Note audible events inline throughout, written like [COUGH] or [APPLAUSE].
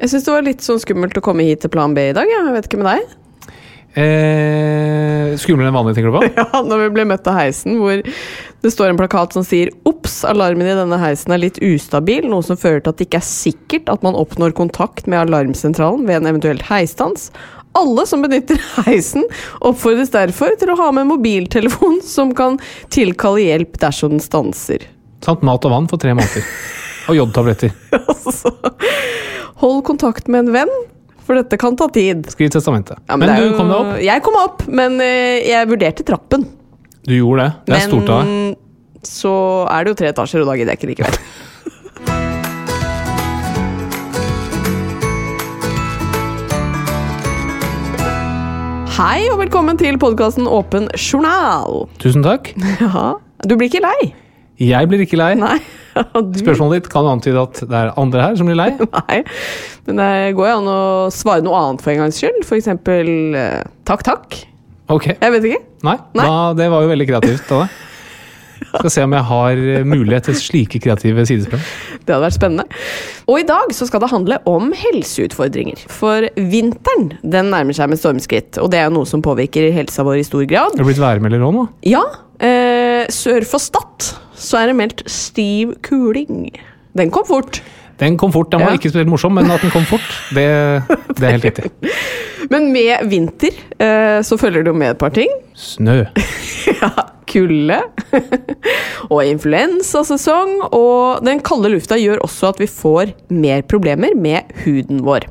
Jeg syns det var litt sånn skummelt å komme hit til Plan B i dag. Jeg vet ikke med deg? Eh, skumlere enn vanlig, tenker du på? [LAUGHS] Ja, Når vi ble møtt av heisen, hvor det står en plakat som sier 'Ops, alarmen i denne heisen er litt ustabil', noe som fører til at det ikke er sikkert at man oppnår kontakt med alarmsentralen ved en eventuell heisstans. Alle som benytter heisen, oppfordres derfor til å ha med mobiltelefon som kan tilkalle hjelp dersom den stanser. Samt mat og vann for tre måneder. Og jodtabletter. [LAUGHS] Altså, hold kontakt med en venn, for dette kan ta tid. Skriv testamentet. Ja, men er du jo- kom deg opp. Jeg kom opp, men eh, jeg vurderte trappen. Du gjorde det. Det er stort av deg. Men så er det jo tre etasjer, og da gidder jeg ikke likevel. [LAUGHS] Hei og velkommen til podkasten Åpen journal. Tusen takk. [LAUGHS] Ja, du blir ikke lei? Jeg blir ikke lei. Nei. [LAUGHS] Du, Spørsmålet ditt kan antyde at det er andre her som blir lei. [LAUGHS] Nei. Men det går jo an å svare noe annet for en gangs skyld. For eksempel eh, takk, takk. Ok. Jeg vet ikke. Nei, Nei. Da, det var jo veldig kreativt av deg. [LAUGHS] Skal se om jeg har eh, mulighet til slike kreative sidesprang. Det hadde vært spennende. Og i dag så skal det handle om helseutfordringer. For vinteren den nærmer seg med stormskritt, og det er noe som påvirker helsa vår i stor grad. Er du blitt værmelder òg nå? Ja, eh, sør for Stad så er det meldt stiv kuling. Den kom fort. Den kom fort. Den var Ja. ikke spesielt morsom, men at den kom fort, det, det er helt riktig. [LAUGHS] Men med vinter eh, så følger det jo med et par ting. Snø. [LAUGHS] Ja, kulde. [LAUGHS] og influensasesong. Og den kalde lufta gjør også at vi får mer problemer med huden vår.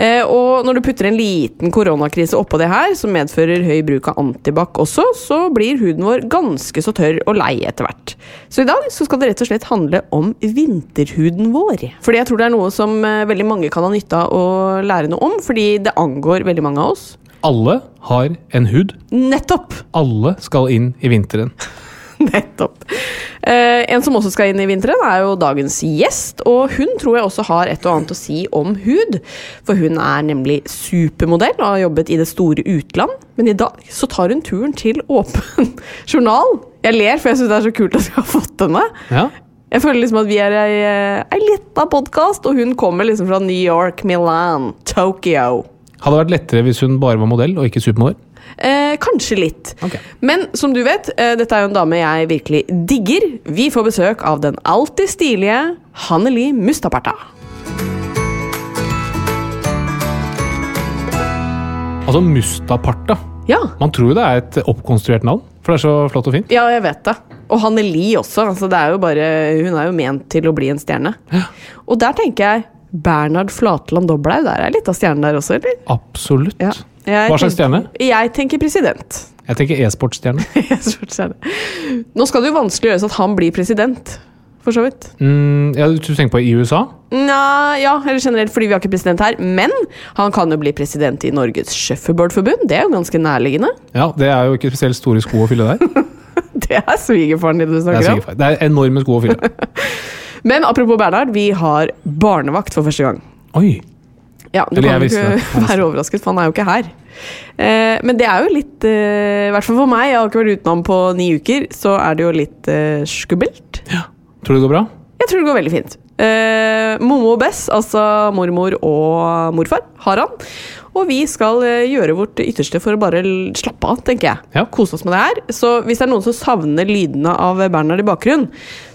Eh, og når du putter en liten koronakrise oppå det her, som medfører høy bruk av antibac også, så blir huden vår ganske så tørr og lei etter hvert. Så i dag så skal det rett og slett handle om vinterhuden vår. Fordi jeg tror det er noe som eh, veldig mange kan ha nytte av å lære noe om, fordi det angår veldig mange av oss. Alle har en hud. Nettopp! Alle skal inn i vinteren. [LAUGHS] Nettopp. Eh, en som også skal inn i vinteren, er jo dagens gjest. Og hun tror jeg også har et og annet å si om hud. For hun er nemlig supermodell og har jobbet i det store utland. Men i dag så tar hun turen til Åpen [LAUGHS] journal. Jeg ler, for jeg syns det er så kult at vi har fått henne. Ja. Jeg føler liksom at vi er ei, ei lita podkast, og hun kommer liksom fra New York, Milan, Tokyo. Hadde det vært lettere hvis hun bare var modell og ikke supermodell? Eh, kanskje litt. Okay. Men som du vet, eh, dette er jo en dame jeg virkelig digger. Vi får besøk av den alltid stilige Hanneli Mustaparta. Altså Mustaparta. Ja, Man tror jo det er et oppkonstruert navn, for det er så flott og fint. ja, jeg vet det. Og Hanneli også. Altså, det er jo bare, hun er jo ment til å bli en stjerne. Og der tenker jeg Bernhard Flatland Doblaug, der er litt av stjernen der også, eller? Absolutt. Ja. Hva slags stjerne? Jeg tenker president. Jeg tenker e-sportstjerne. [LAUGHS] Er det. Nå skal det jo vanskelig gjøres at han blir president, for så vidt. Mm, ja, du tenker på i USA? Nja, ja, eller generelt fordi vi har ikke president her. Men han kan jo bli president i Norges Shuffleboardforbund. Det er jo ganske nærliggende. Ja, det er jo ikke spesielt store sko å fylle der. [LAUGHS] Det er svigerfaren din du er, snakker om. det er enorme sko å fylle. [LAUGHS] Men apropos Bernhard, vi har barnevakt for første gang. Oi. Ja, Du Eller kan jo ikke være overrasket, for han er jo ikke her. Eh, men det er jo litt eh, I hvert fall for meg, jeg har ikke vært utenom på ni uker, så er det jo litt eh, skummelt. Tror du det går bra? Jeg tror det går veldig fint. Eh, Momo og Bess, altså mormor og morfar, har han. Og vi skal eh, gjøre vårt ytterste for å bare slappe av, tenker jeg. Ja. Kose oss med det her. Så hvis det er noen som savner lydene av Bernhard i bakgrunnen,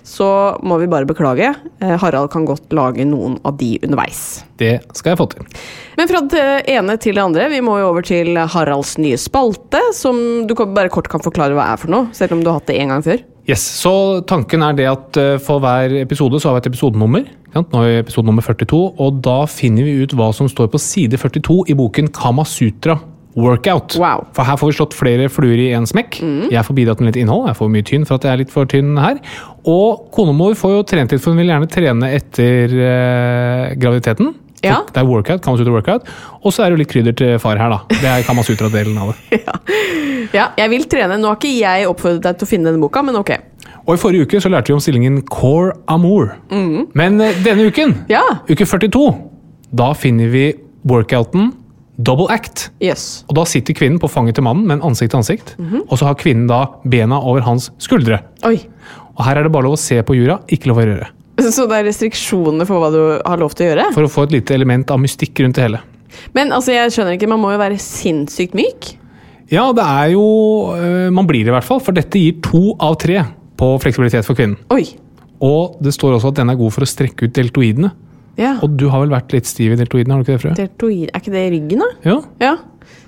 så må vi bare beklage. Eh, Harald kan godt lage noen av de underveis. Det skal jeg få til. Men fra det ene til det andre, vi må jo over til Haralds nye spalte, som du bare kort kan forklare hva er for noe, selv om du har hatt det en gang før. Yes, så Tanken er det at eh, for hver episode så har vi et episodenummer. Nå er vi episode nummer 42, og da finner vi ut hva som står på side 42 i boken Kama Sutra Workout. Wow. For her får vi slått flere fluer i én smekk. Jeg får bidratt med litt innhold. Jeg får mye tynn for at jeg er litt for tynn her. Og konemor får jo trent litt, for hun vil gjerne trene etter eh, graviditeten. Ja. Det er workout, Kamasutra Workout. Og så er det jo litt krydder til far her, da. Det er Kamasutra-delen av det. [LAUGHS] Ja, jeg vil trene. Nå har ikke jeg oppfordret deg til å finne denne boka, men ok. Og i forrige uke så lærte vi om stillingen core amour. Men eh, denne uken, Ja. uke 42, da finner vi workouten double act. Yes. Og da sitter kvinnen på fanget til mannen, men ansikt til ansikt. Og så har kvinnen da bena over hans skuldre. Oi. Og her er det bare lov å se på jura, ikke lov å røre. [LAUGHS] Så det er restriksjoner for hva du har lov til å gjøre? For å få et lite element av mystikk rundt det hele. Men altså, jeg skjønner ikke, man må jo være sinnssykt myk. Ja, det er jo øh, Man blir det i hvert fall, for dette gir to av tre på fleksibilitet for kvinnen. Oi. Og det står også at den er god for å strekke ut deltoidene. Ja. Og du har vel vært litt stiv i deltoidene, har du ikke det, Frø? Deltoid, er ikke det i ryggen, da? Ja. Ja.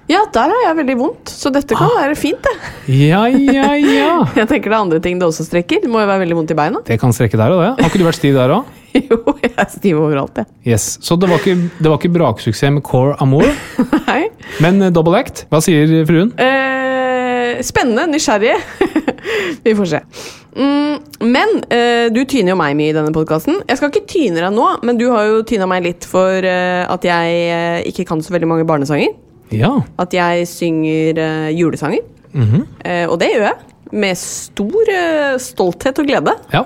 Ja, der har jeg veldig vondt, så dette kan være fint, det. Ja, ja, ja. [LAUGHS] Jeg tenker det er andre ting det også strekker. Det må jo være veldig vondt i beina. Det kan strekke der og det. Har ikke du vært stiv der òg? [LAUGHS] Jo, jeg er stiv overalt, jeg. Yes. Så det var ikke, det var ikke braksuksess med Core Amour, [LAUGHS] Nei. men eh, double act. Hva sier fruen? Eh, spennende, nysgjerrig. Vi får se. Mm, men eh, du tyner jo meg mye i denne podkasten. Jeg skal ikke tyne deg nå, men du har jo tyna meg litt for eh, at jeg eh, ikke kan så veldig mange barnesanger. Ja. At jeg synger eh, julesanger. Eh, og det gjør jeg. Med stor eh, stolthet og glede. ja.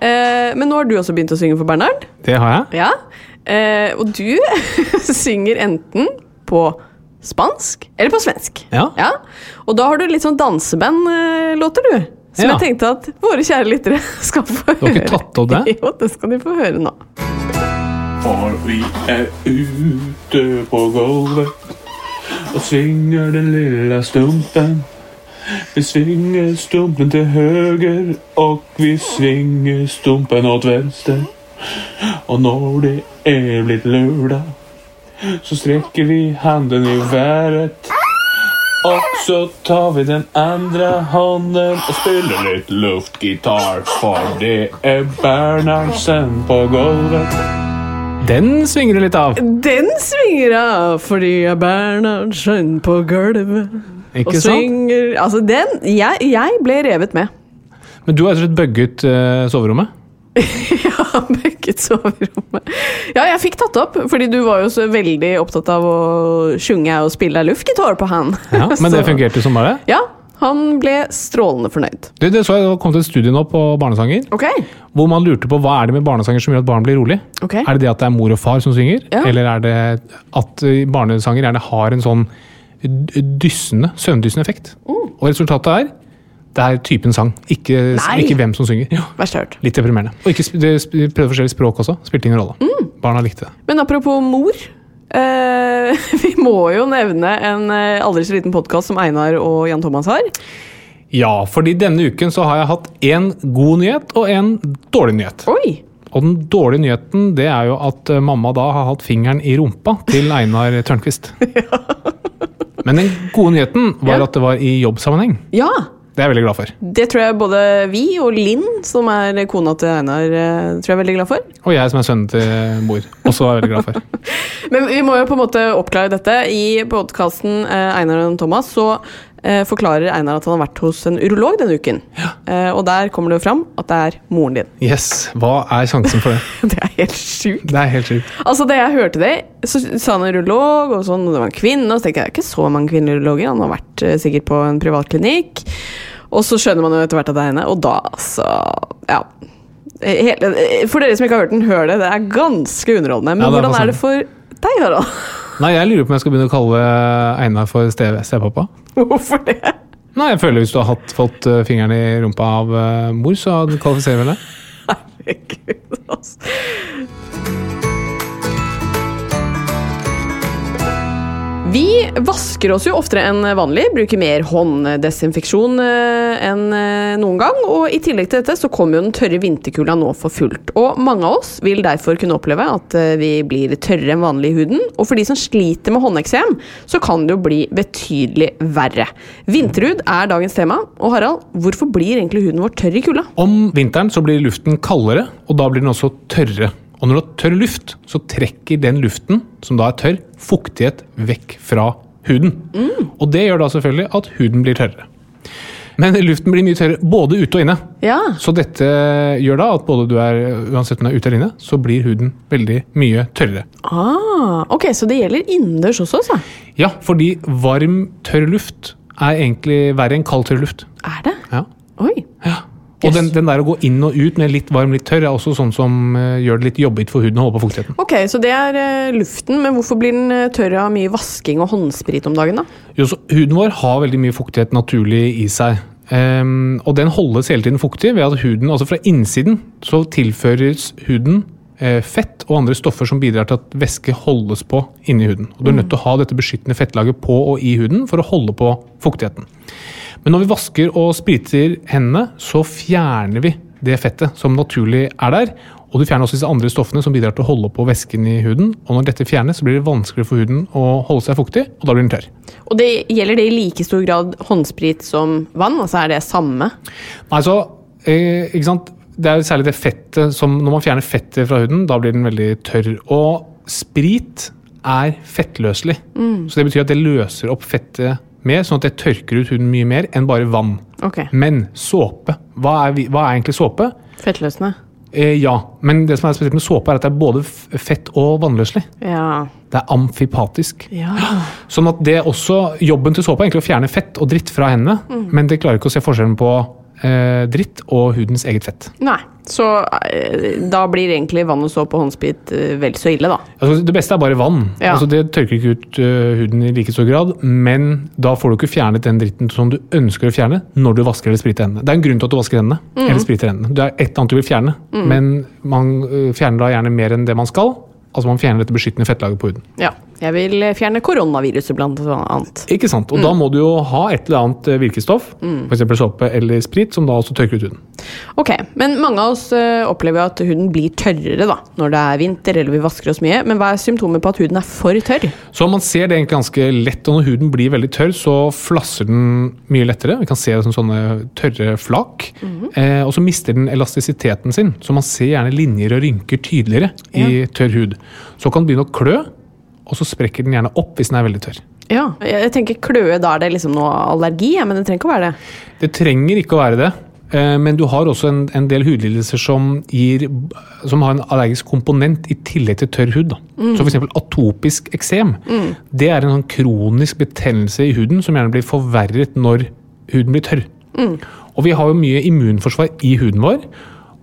Eh, men nå har du også begynt å synge for Bernhard. Det har jeg. Ja. Eh, og du [LAUGHS] synger enten på spansk eller på svensk. Ja. Og da har du litt sånn danseband-låter, du. Som Ja. jeg tenkte at våre kjære lyttere [LAUGHS] skal få høre. Du har ikke tatt opp det? [LAUGHS] jo, det skal de få høre nå. For vi er ute på gulvet og svinger den lilla stumpen. Vi svinger stumpen til høger, og vi svinger stumpen åt venstre. Og når det er blitt lørdag, så strekker vi handen i været. Og så tar vi den andre hånden og spiller litt luftgitar, for det er Bernhardsen på gulvet. Den svinger du litt av. Den svinger av fordi jeg er Bernhardsen på gulvet. Ikke og sant? Altså, den jeg, jeg ble revet med. Men du har rett og slett bugget uh, soverommet? [LAUGHS] Ja, bugget soverommet. Ja, jeg fikk tatt opp, fordi du var jo så veldig opptatt av å sjunge og spille luftgitar på han. Ja, [LAUGHS] Men det fungerte som bare? Ja, han ble strålende fornøyd. Du, det så jeg det kom til et studie nå på barnesanger, Okay. hvor man lurte på hva er det med barnesanger som gjør at barn blir rolig. Okay. Er det det at det er mor og far som synger, Ja. eller er det at eh, barnesanger gjerne har en sånn dyssende, søvndyssende effekt? Og resultatet er det er typen sang, ikke, Mm. Ikke hvem som synger. Ja, litt deprimerende. Og ikke, det prøvde forskjellig språk også. Spilte ingen rolle. Mm. Barna likte det. Men apropos mor. Eh, [LAUGHS] vi må jo nevne en eh, aldri så liten podkast som Einar og Jan Thomas har. Ja, fordi denne uken så har jeg hatt én god nyhet og en dårlig nyhet. Oi! Og den dårlige nyheten det er jo at eh, mamma da har hatt fingeren i rumpa til [LAUGHS] Einar Tørnquist. Men den gode nyheten var Ja. at det var i jobbsammenheng. Ja! Det er jeg veldig glad for. Det tror jeg både vi og Linn, som er kona til Einar, eh, tror jeg er veldig glad for. Og jeg som er sønnen til mor, også er veldig glad for. [LAUGHS] Men vi må jo på en måte oppklare dette. I podkasten Einar og Thomas så eh, forklarer Einar at han har vært hos en urolog denne uken. Ja. og der kommer det jo fram at det er moren din. Yes, hva er sjansen for det? [LAUGHS] Det er helt sjukt. Det er helt sjukt. Altså, Da jeg hørte det, så sa han urolog, og sånn, og det var en kvinne. Og så tenkte jeg det er ikke så mange kvinnelige urologer. Han har vært eh, sikkert på en privatklinikk. Og så skjønner man jo etter hvert at det er henne, og da, altså Ja. Hele, for dere som ikke har hørt den, hør det. Det er ganske underholdende. Men Ja, er hvordan er det for deg, Harald? Nei, jeg lurer på om jeg skal begynne å kalle Einar for ste- stepappa. Hvorfor det? Nei, jeg føler hvis du har hatt, fått eh, fingeren i rumpa av eh, mor, så kvalifiserer vel det. Herregud, altså. Vi vasker oss jo oftere enn vanlig, bruker mer hånddesinfeksjon eh, enn eh, noen gang. Og i tillegg til dette så kommer jo den tørre vinterkulda nå for fullt. Og mange av oss vil derfor kunne oppleve at eh, vi blir tørre enn vanlig i huden. Og for de som sliter med håndeksem, så kan det jo bli betydelig verre. Vinterhud er dagens tema. Og Harald, hvorfor blir egentlig huden vår tørr i kulda? Om vinteren så blir luften kaldere, og da blir den også tørre. Og når du har tørr luft, så trekker den luften, som da er tørr, fuktighet vekk fra huden. Og det gjør da selvfølgelig at huden blir tørrere. Men luften blir mye tørrere både ute og inne. Ja. Så dette gjør da at både du er, uansett om du er ute eller inne, så blir huden veldig mye tørrere. Ah, ok, så det gjelder innendørs også, altså? Ja, fordi varm, tørr luft er egentlig verre enn kald, tørr luft. Er det? Ja. Oi. Ja. Og den, den der å gå inn og ut med litt varm, litt tørr, er også sånn som eh, gjør det litt jobbigt for huden å holde på fuktigheten. Ok, så det er eh, luften, men hvorfor blir den eh, tørr av mye vasking og håndsprit om dagen, da? Jo, så huden vår har veldig mye fuktighet naturlig i seg. Um, og den holdes hele tiden fuktig ved at huden, altså fra innsiden, så tilføres huden fett og andre stoffer som bidrar til at væske holdes på inni huden. Og du er nødt til å ha dette beskyttende fettlaget på og i huden for å holde på fuktigheten. Men når vi vasker og spriter hendene, så fjerner vi det fettet som naturlig er der. Og du fjerner også disse andre stoffene som bidrar til å holde på væsken i huden. Og når dette fjernes, så blir det vanskeligere for huden å holde seg fuktig, og da blir den tørr. Og det, gjelder det i like stor grad håndsprit som vann? Altså er det samme? Nei, så, eh, ikke sant? Det er jo særlig det fettet som Når man fjerner fettet fra huden, da blir den veldig tørr. Og sprit er fettløselig. Så det betyr at det løser opp fettet mer, sånn at det tørker ut huden mye mer enn bare vann. Okay. Men såpe, hva er, vi- hva er egentlig såpe? fettløsende. Eh, ja, men det som er spesielt med såpe, er at det er både fett og vannløselig. Ja. Det er amfipatisk. ja. Sånn at det også, Jobben til såpe er egentlig å fjerne fett og dritt fra hendene, men det klarer ikke å se forskjellen på dritt og hudens eget fett. Nei, så eh, da blir egentlig vann og såpe og håndsprit eh, vel så ille, da. Altså, det beste er bare vann. Ja. Altså, det tørker ikke ut eh, huden i like stor grad, men da får du ikke fjernet den dritten som du ønsker å fjerne når du vasker eller spriter hendene. Det er en grunn til at du vasker hendene eller spriter hendene. Det er et eller annet du vil fjerne, men man eh, fjerner da gjerne mer enn det man skal. Altså man fjerner dette beskyttende fettlaget på huden. Ja. Jeg vil eh, fjerne koronaviruset, blant annet. Ikke sant? Og da må du jo ha et eller annet eh, virkestoff, for f.eks. såpe eller sprit, som da også tørker ut huden. Ok, men mange av oss opplever opplever at huden blir tørrere da, når det er vinter eller vi vasker oss mye. Men hva er symptomer på at huden er for tørr? Så man ser det egentlig ganske lett, og når huden blir veldig tørr, så flasser den mye lettere. Vi kan se det som sånne tørre flak. eh, og så mister den elastisiteten sin, så man ser gjerne linjer og rynker tydeligere i tørr hud. Så kan den begynne å klø, og så sprekker den gjerne opp hvis den er veldig tørr. Ja, jeg tenker kløe, da er det liksom noe allergi, men det trenger ikke å være det. Det trenger ikke å være det. eh, Men du har også en, en del hudlidelser som, gir, som har en allergisk komponent i tillegg til tørr hud. Da. Så f.eks. atopisk eksem. Det er en sånn kronisk betennelse i huden som gjerne blir forverret når huden blir tørr. Og vi har jo mye immunforsvar i huden vår,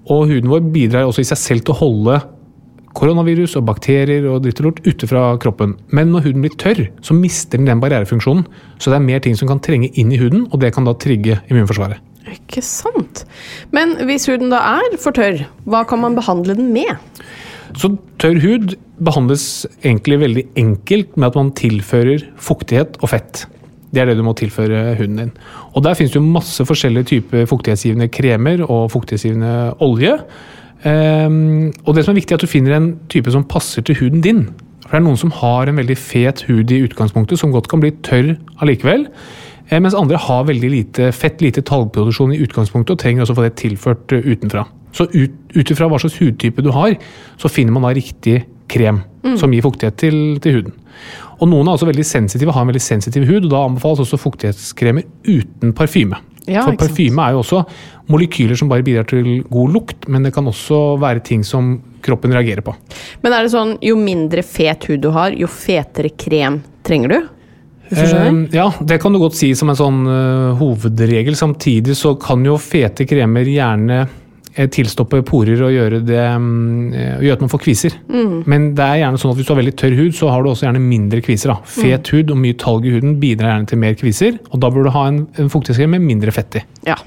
og huden vår bidrar også i seg selv til å holde koronavirus og bakterier og dritt og lort ute fra kroppen. Men når huden blir tørr, så mister den den barrierefunksjonen. Så det er mer ting som kan trenge inn i huden, og det kan da trigge immunforsvaret. Ikke sant. Men hvis huden da er for tørr, hva kan man behandle den med? Så tørr hud behandles egentlig veldig enkelt med at man tilfører fuktighet og fett. Det er det du må tilføre huden din. Og der finnes det masse forskjellige typer fuktighetsgivende kremer og fuktighetsgivende olje. Ehm, og det som er viktig er at du finner en type som passer til huden din. For det er noen som har en veldig fet hud i utgangspunktet, som godt kan bli tørr allikevel. Eh, Mens andre har veldig lite fett, lite talgproduksjon i utgangspunktet, og trenger også å få det tilført eh, utenfra. Så ut ut ifra hva slags hudtype du har, så finner man da riktig krem som gir fuktighet til, til huden. Og noen er også veldig sensitive, har en veldig sensitiv hud, og da anbefales også fuktighetskremer uten parfyme. Ja, For parfyme er jo også molekyler som bare bidrar til god lukt, men det kan også være ting som kroppen reagerer på. Men er det sånn, jo mindre fet hud du har, jo fetere krem trenger du? Eh, ja, det kan du godt si som en sånn uh, hovedregel. Samtidig så kan jo fete kremer gjerne tilstoppe porer og gjøre, det, mm, eh, og gjøre at man får kviser. Men det er gjerne sånn at hvis du har veldig tørr hud, så har du også gjerne mindre kviser. Da. Fet hud og mye talg i huden bidrar gjerne til mer kviser, og da bør du ha en, en fuktighetskrem med mindre fett i. Ja.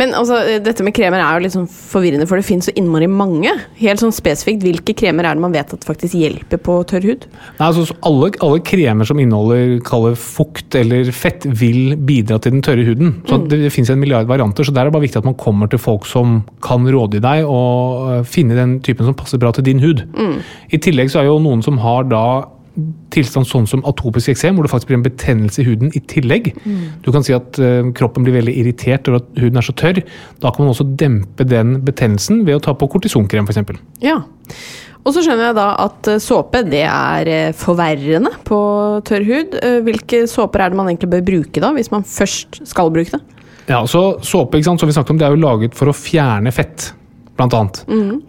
Men altså, dette med kremer er jo litt sånn forvirrende, for det finnes så innmari mange. Helt sånn spesifikt, Hvilke kremer er det man vet at faktisk hjelper på tørr hud? Nei, altså, alle, alle kremer som inneholder kaller fukt eller fett, vil bidra til den tørre huden. Så Det, det finnes en milliard varianter, så der er det bare viktig at man kommer til folk som kan rådgi deg og øh, finne den typen som passer bra til din hud. I tillegg så er jo noen som har da tilstand sånn som atopisk eksem, hvor det faktisk blir en betennelse i huden i tillegg. Du kan si at uh, kroppen blir veldig irritert over at huden er så tørr. Da kan man også dempe den betennelsen ved å ta på kortisonkrem f.eks. Ja. Og så skjønner jeg da at eh, såpe det er eh, forverrende på tørr hud. Hvilke såper er det man egentlig bør bruke da, hvis man først skal bruke det? Ja, så Såpe ikke sant, som vi snakket om, det er jo laget for å fjerne fett, blant annet.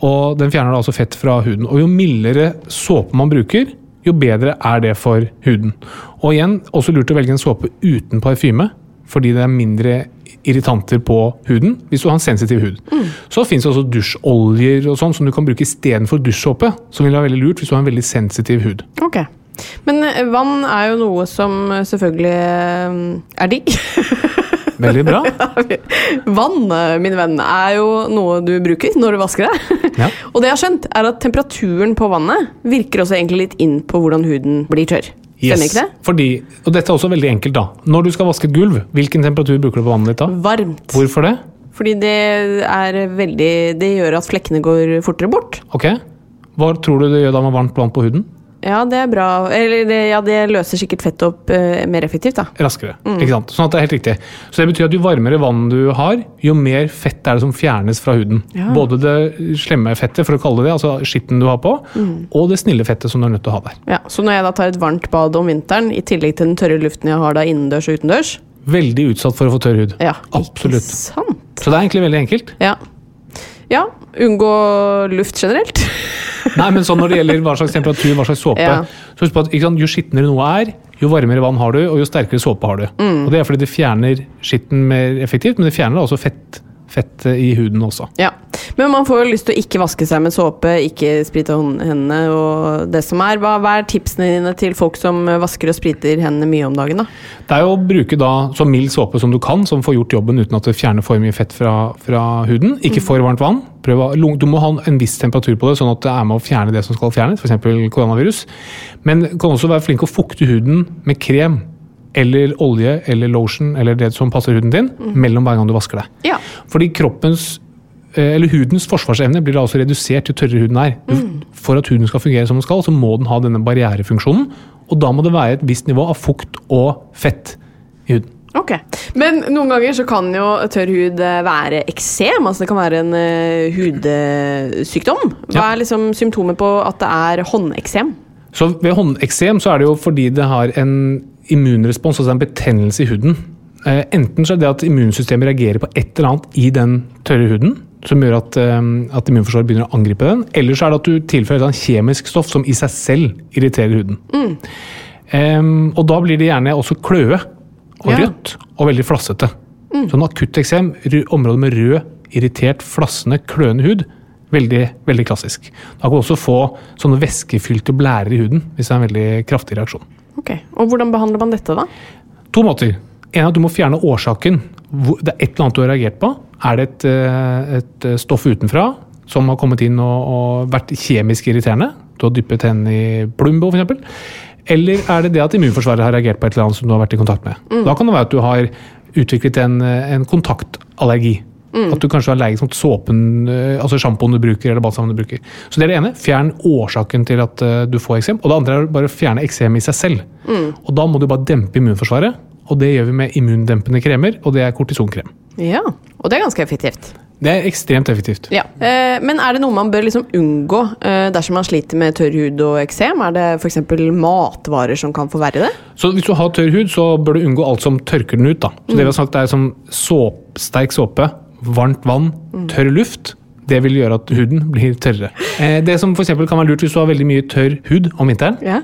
Og den fjerner da altså fett fra huden. Og jo mildere såpe man bruker, jo bedre er det for huden. Og igjen, også lurt å velge en såpe uten parfyme, fordi det er mindre irritanter på huden hvis du har en sensitiv hud. Så fins det også dusjoljer og sånn som du kan bruke istedenfor dusjsåpe, som vil være veldig lurt hvis du har en veldig sensitiv hud. Ok. Men eh, vann er jo noe som eh, selvfølgelig eh, er digg. [LAUGHS] Veldig bra. [LAUGHS] Vann, eh, min venn, er jo noe du bruker når du vasker deg. Ja. [LAUGHS] Og det jeg har skjønt, er at temperaturen på vannet virker også egentlig litt inn på hvordan huden blir tørr. Stemmer ikke det? Fordi, og dette er også veldig enkelt, da. Når du skal vaske et gulv, hvilken temperatur bruker du på vannet ditt da? Varmt. Hvorfor det? Fordi det er veldig Det gjør at flekkene går fortere bort. Ok. Hva tror du det gjør da med varmt vann på huden? Ja, det er bra. Eller det, ja, det løser sikkert fettet opp eh, mer effektivt, da. Raskere. Ikke sant? Sånn at det er helt riktig. Så det betyr at jo varmere vann du har, jo mer fett er det som fjernes fra huden. Ja. Både det slemme fettet, for å kalle det det, altså skitten du har på, og det snille fettet som du er nødt til å ha der. Ja, så når jeg da tar et varmt bad om vinteren, i tillegg til den tørre luften jeg har da innendørs og utendørs Veldig utsatt for å få tørr hud. Ja, Absolutt. ikke sant? Så det er egentlig veldig enkelt. Ja. Ja. Unngå luft generelt. [LAUGHS] Nei, men sånn når det gjelder hva slags temperatur, hva slags såpe, Ja. så husk på at ikke sant, jo skitnere noe er, jo varmere vann har du, og jo sterkere såpe har du. Mm. Og Det er fordi det fjerner skitten mer effektivt, men det fjerner også fett, fett i huden også. Ja. Men man får jo lyst til å ikke vaske seg med såpe, ikke sprite hendene og det som er. Hva, hva er tipsene dine til folk som vasker og spriter hendene mye om dagen, da? Det er jo å bruke da så mild såpe som du kan, som får gjort jobben uten at det fjerner for mye fett fra, fra huden. Ikke for varmt vann. Prøv du må ha en viss temperatur på det, sånn at det er med å fjerne det som skal fjernes, f.eks. koronavirus. Men du kan også være flink å fukte huden med krem. Eller olje eller lotion eller det som passer huden din, mellom hver gang du vasker deg. Ja. Fordi kroppens eller hudens forsvarsevne blir da også redusert jo tørrere huden er. Mm. For at huden skal fungere som den skal, så må den ha denne barrierefunksjonen. Og da må det være et visst nivå av fukt og fett i huden. Ok. Men noen ganger så kan jo tørr hud eh, være eksem. Altså det kan være en uh, hudsykdom. Hva er liksom symptomet på at det er håndeksem? Så ved håndeksem så er det jo fordi det har en immunrespons, altså en betennelse i huden. Eh, enten så er det at immunsystemet reagerer på et eller annet i den tørre huden, som gjør at, eh, at immunforsvaret begynner å angripe den. Eller så er det at du tilfører et kjemisk stoff som i seg selv irriterer huden. Em, og da blir det gjerne også kløe og Ja. rødt og veldig flassete. Sånn akutt eksem, områder område med rød, irritert, flassende, kløende hud, veldig, veldig klassisk. Da kan du også få sånne væskefylte blærer i huden hvis det er en veldig kraftig reaksjon. Ok. Og hvordan behandler man dette, da? To måter. En er at du må fjerne årsaken. Det er et eller annet du har reagert på. Er det et, eh, et eh, stoff utenfra som har kommet inn og, og vært kjemisk irriterende? Du har dyppet hendene i Plumbo f.eks. Eller er det det at immunforsvaret har reagert på et eller annet som du har vært i kontakt med? Da kan det være at du har utviklet en, eh, en kontaktallergi. At du kanskje er allergisk mot såpen, altså sjampoen du bruker eller balsamen du bruker. Så det er det ene. Fjern årsaken til at du får eksem. Og det andre er bare å fjerne eksem i seg selv. Og da må du bare dempe immunforsvaret. Og det gjør vi med immundempende kremer, og det er kortisonkrem. Ja. Og det er ganske effektivt. Det er ekstremt effektivt. Ja. Eh, men er det noe man bør liksom unngå eh, dersom man sliter med tørr hud og eksem? Er det f.eks. matvarer som kan forverre det? Så hvis du har tørr hud, så bør du unngå alt som tørker den ut. Da. Så det vi har sagt er som såp, sterk såpe, varmt vann, tørr luft. Det vil gjøre at huden blir tørrere. Eh, det som for kan være lurt hvis du har veldig mye tørr hud om vinteren, Ja.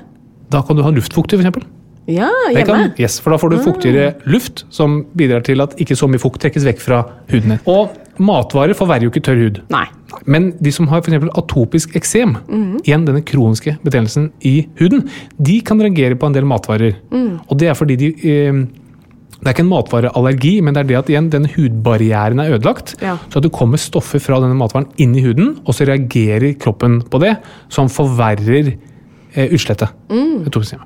da kan du ha luftfukter, f.eks. Ja, hjemme. kan, yes, for da får du fuktigere luft, som bidrar til at ikke så mye fukt trekkes vekk fra huden din. Og Matvarer forverrer jo ikke tørr hud. Nei. Men de som har for eksempel atopisk eksem, mm. igjen denne kroniske betennelsen i huden, de kan reagere på en del matvarer. Mm. Og det er fordi de eh, Det er ikke en matvareallergi, men det er det at igjen, denne hudbarrieren er ødelagt. Ja. Så at det kommer stoffer fra denne matvaren inn i huden, og så reagerer kroppen på det, som forverrer utslettet. Mm. Det som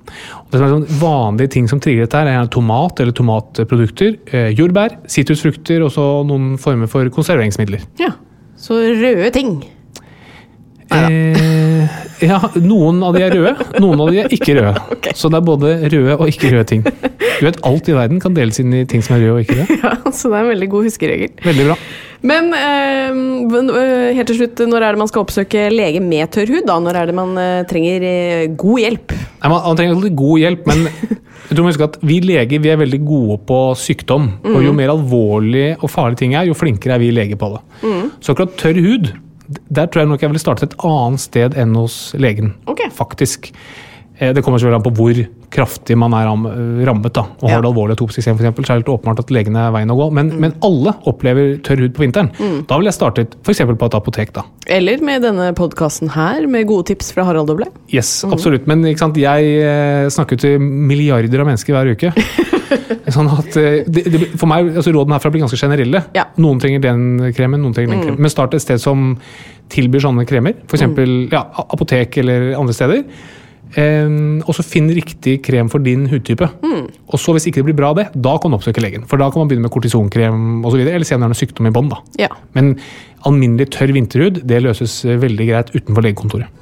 er sånn vanlige ting som trigger dette, er tomat eller tomatprodukter, eh, jordbær, sitrusfrukter og så noen former for konserveringsmidler. Ja. Så røde ting. Eh, ja, noen av de er røde, noen av de er ikke røde. [LAUGHS] Så det er både røde og ikke røde ting. Du vet, Alt i verden kan deles inn i ting som er røde og ikke røde. [LAUGHS] Ja, så det er en veldig god huskeregel. Veldig bra. Men eh, eh, helt til slutt, når er det man skal oppsøke lege med tørr hud? da? Når er det man eh, trenger eh, god hjelp? Nei, man, man trenger alltid god hjelp, men [LAUGHS] jeg tror man husker at vi leger vi er veldig gode på sykdom. Og jo mer alvorlig og farlig ting er, jo flinkere er vi leger på det. Så akkurat tørr hud, der tror jeg nok jeg ville startet et annet sted enn hos legen. okay. Faktisk. Eh, Det kommer selvfølgelig an på hvor kraftig man er rammet. da. Og Ja. Har det alvorlig atopisk eksem, for eksempel, så er det helt åpenbart at legene er veien å gå. Men, men alle opplever tørr hud på vinteren. Da ville jeg startet f.eks. på et apotek. da. Eller med denne podkasten her, med gode tips fra Harald Doble. Yes, absolutt. Men sant? jeg eh, snakker til milliarder av mennesker hver uke. [LAUGHS] Sånn at eh, det, det, For meg, altså Rådene herfra blir ganske generelle. Ja. Noen trenger den kremen, noen trenger den kremen. Men start et sted som tilbyr sånne kremer. F.eks. Ja, apotek eller andre steder. Eh, og så finn riktig krem for din hudtype. Og så Hvis ikke det blir bra, det, da kan du oppsøke legen. For da kan man begynne med kortisonkrem osv. eller se om det er noen sykdom i bånd. Ja. Men alminnelig tørr vinterhud det løses eh, veldig greit utenfor legekontoret.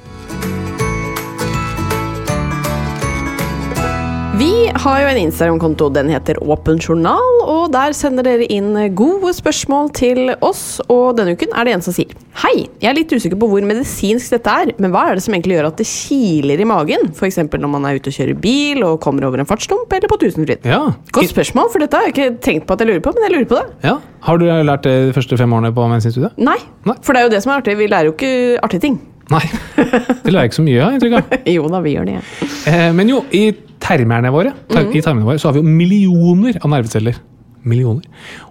Vi har jo en Instagram-konto, den heter Åpen journal, og der sender dere inn gode spørsmål til oss. Og denne uken er det en som sier Hei, jeg er litt usikker på hvor medisinsk dette er, men hva er det som egentlig gjør at det kiler i magen? F.eks. når man er ute og kjører bil og kommer over en fartsdump, eller på Tusenfryd. Ja. Godt spørsmål, for dette har jeg ikke tenkt på at jeg lurer på, men jeg lurer på det. Ja. Har du lært det de første fem årene på medisinstudiet? Nei, Nei. for det er jo det som er artig. Vi lærer jo ikke artige ting. Nei. Det lar jeg ikke så mye av, inntrykk av. [LAUGHS] Jo da, vi gjør det. Eh, men jo, i termerne våre, tar, i tarmene våre så har vi jo millioner av nerveceller. Millioner.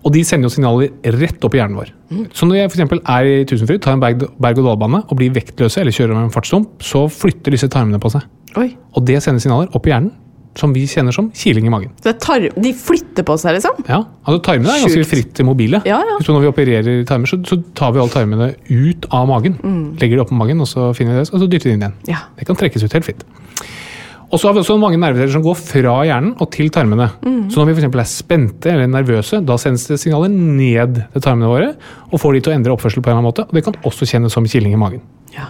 Og de sender jo signaler rett opp i hjernen vår. Så når jeg eksempel er i Tusenfryd, tar en berg- berg-og-dal-bane og blir vektløse eller kjører over en fartsdump, så flytter disse tarmene på seg. Oi. Og det sender signaler opp i hjernen, som vi kjenner som kiling i magen. Tar de flytter på seg, liksom? Ja, altså Tarmene er ganske fritt mobile. Ja, ja. Så når vi opererer tarmer, så, så tar vi alle tarmene ut av magen. Legger det oppå magen, og så finner vi det, og så dytter vi det inn igjen. Ja. Det kan trekkes ut helt fritt. Og så har vi også mange nerveceller som går fra hjernen og til tarmene. Så når vi for eksempel er spente eller nervøse, da sendes det signaler ned til tarmene våre og får de til å endre oppførsel på en eller annen måte. Og det kan også kjennes som kiling i magen. ja.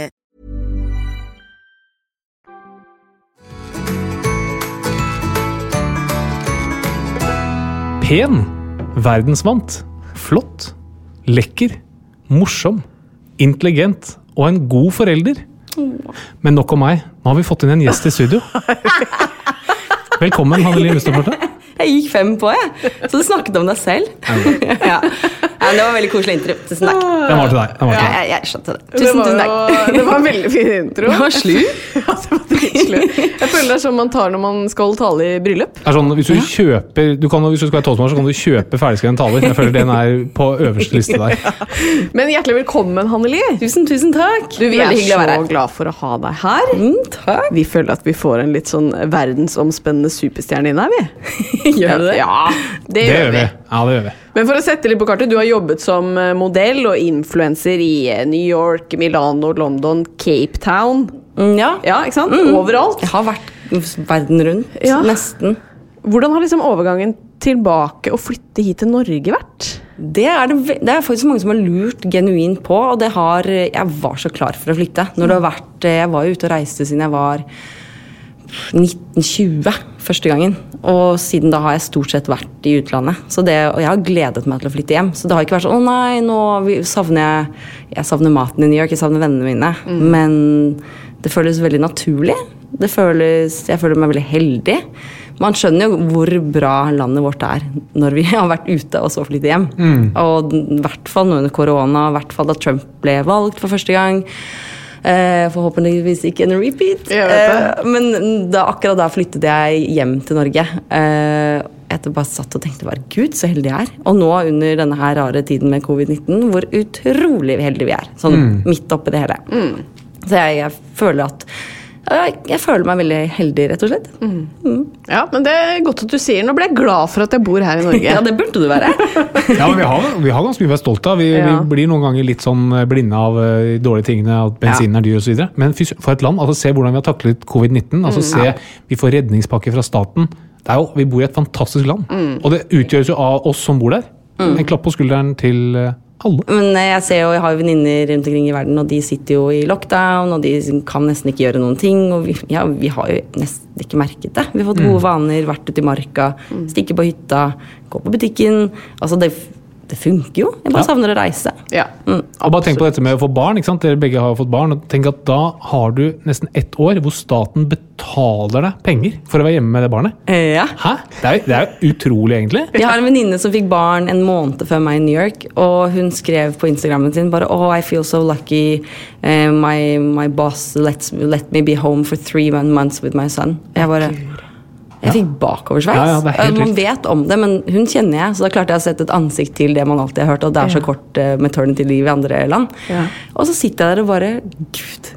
Pen, verdensvant, flott, lekker, morsom, intelligent og en god forelder. Men nok om meg. Nå har vi fått inn en gjest i studio. [LAUGHS] Velkommen, Hanne Mustadporte. Jeg gikk fem på, jeg. Så du snakket om deg selv. ja. [LAUGHS] ja, det var veldig koselig intro. Tusen takk. Den var til deg. Den var til deg. jeg, jeg skjønte det. Det Tusen, var, tusen jo- takk. det var en veldig fin intro. [LAUGHS] Det var slu. [LAUGHS] Ja, det var dritslu. Jeg føler det er sånn man tar når man skal tale i bryllup. Det er sånn, hvis du kjøper du kan, Hvis du skal være tolvmål, så kan du kjøpe ferdigskreven taler. Jeg føler den er på øverste liste der. [LAUGHS] Men hjertelig velkommen, Hanneli. Tusen, tusen takk. Du, vi er så glad for å ha deg her. Mm, takk. Vi føler at vi får en litt sånn verdensomspennende superstjerne inn her, vi. Gjør vi det? Ja, det, Det gjør vi. vi. Ja, det gjør vi. Men for å sette litt på kartet, du har jobbet som eh, modell og influenser i eh, New York, Milano, London, Cape Town. Mm, Ja. Ja, ikke sant? Mm. Overalt. Jeg har vært verden rundt. Ja. Nesten. Hvordan har liksom overgangen tilbake og flytte hit til Norge vært? Det er, det, det er faktisk mange som har lurt genuint på, og det har Jeg var så klar for å flytte. Når det har vært Jeg var jo ute og reiste siden jeg var 1920 første gangen. Og siden da har jeg stort sett vært i utlandet. Så det, og jeg har gledet meg til å flytte hjem. Så det har ikke vært sånn 'Å nei, nå savner jeg Jeg savner maten i New York, jeg savner vennene mine'. Men det føles veldig naturlig. Det føles, jeg føler meg veldig heldig. Man skjønner jo hvor bra landet vårt er når vi [LAUGHS] har vært ute og så flyttet hjem. Og i hvert fall nå under korona, i hvert fall da Trump ble valgt for første gang. Eh, forhåpentligvis ikke en repeat. Jeg. Eh, men da, akkurat da flyttet jeg hjem til Norge. Eh, etter bare satt og tenkte bare gud, så heldig jeg er. Og nå under denne her rare tiden med covid-19, hvor utrolig heldige vi er. Sånn midt oppi det hele. Så jeg, jeg føler at jeg, jeg føler meg veldig heldig, rett og slett. Ja, men det er godt at du sier. Nå ble jeg glad for at jeg bor her i Norge. [LAUGHS] Ja, det burde du være. [LAUGHS] Ja, men vi har, vi har ganske mye å være stolt av. Vi, Ja. vi blir noen ganger litt sånn blinde av eh, de dårlige tingene, at bensinen er dyr osv. Men for et land, altså se hvordan vi har taklet covid-19. altså se, Vi får redningspakke fra staten. Det er jo, Vi bor i et fantastisk land. Og det utgjøres jo av oss som bor der. En klapp på skulderen til eh, alle. Men eh, jeg ser jo, jeg har jo venninner rundt omkring i verden, og de sitter jo i lockdown, og de kan nesten ikke gjøre noen ting. Og vi, ja, vi har jo nesten ikke merket det. Vi har fått gode vaner, vært ute i marka, stikke på hytta, gå på butikken. Altså, det, det funker jo. Jeg bare Ja. savner å reise. Ja. Og bare tenk på dette med å få barn. ikke sant? Dere begge har jo fått barn. og tenk at Da har du nesten ett år hvor staten betaler deg penger for å være hjemme med det barnet. Eh, Ja. Hæ? Det er, det er jo utrolig, egentlig. Jeg har en venninne som fikk barn en måned før meg i New York, og hun skrev på Instagrammen sin bare Oh, I feel so lucky. Uh, my, my boss lets, let me be home for three months with my son. Jeg bare jeg fikk bakoversveis. Ja, ja, Eh, man vet om det, men hun kjenner jeg, så da klarte jeg å sette et ansikt til det man alltid har hørt, og det er så kort uh, maternity leave i andre land. Ja. Og så sitter jeg der og bare Gud.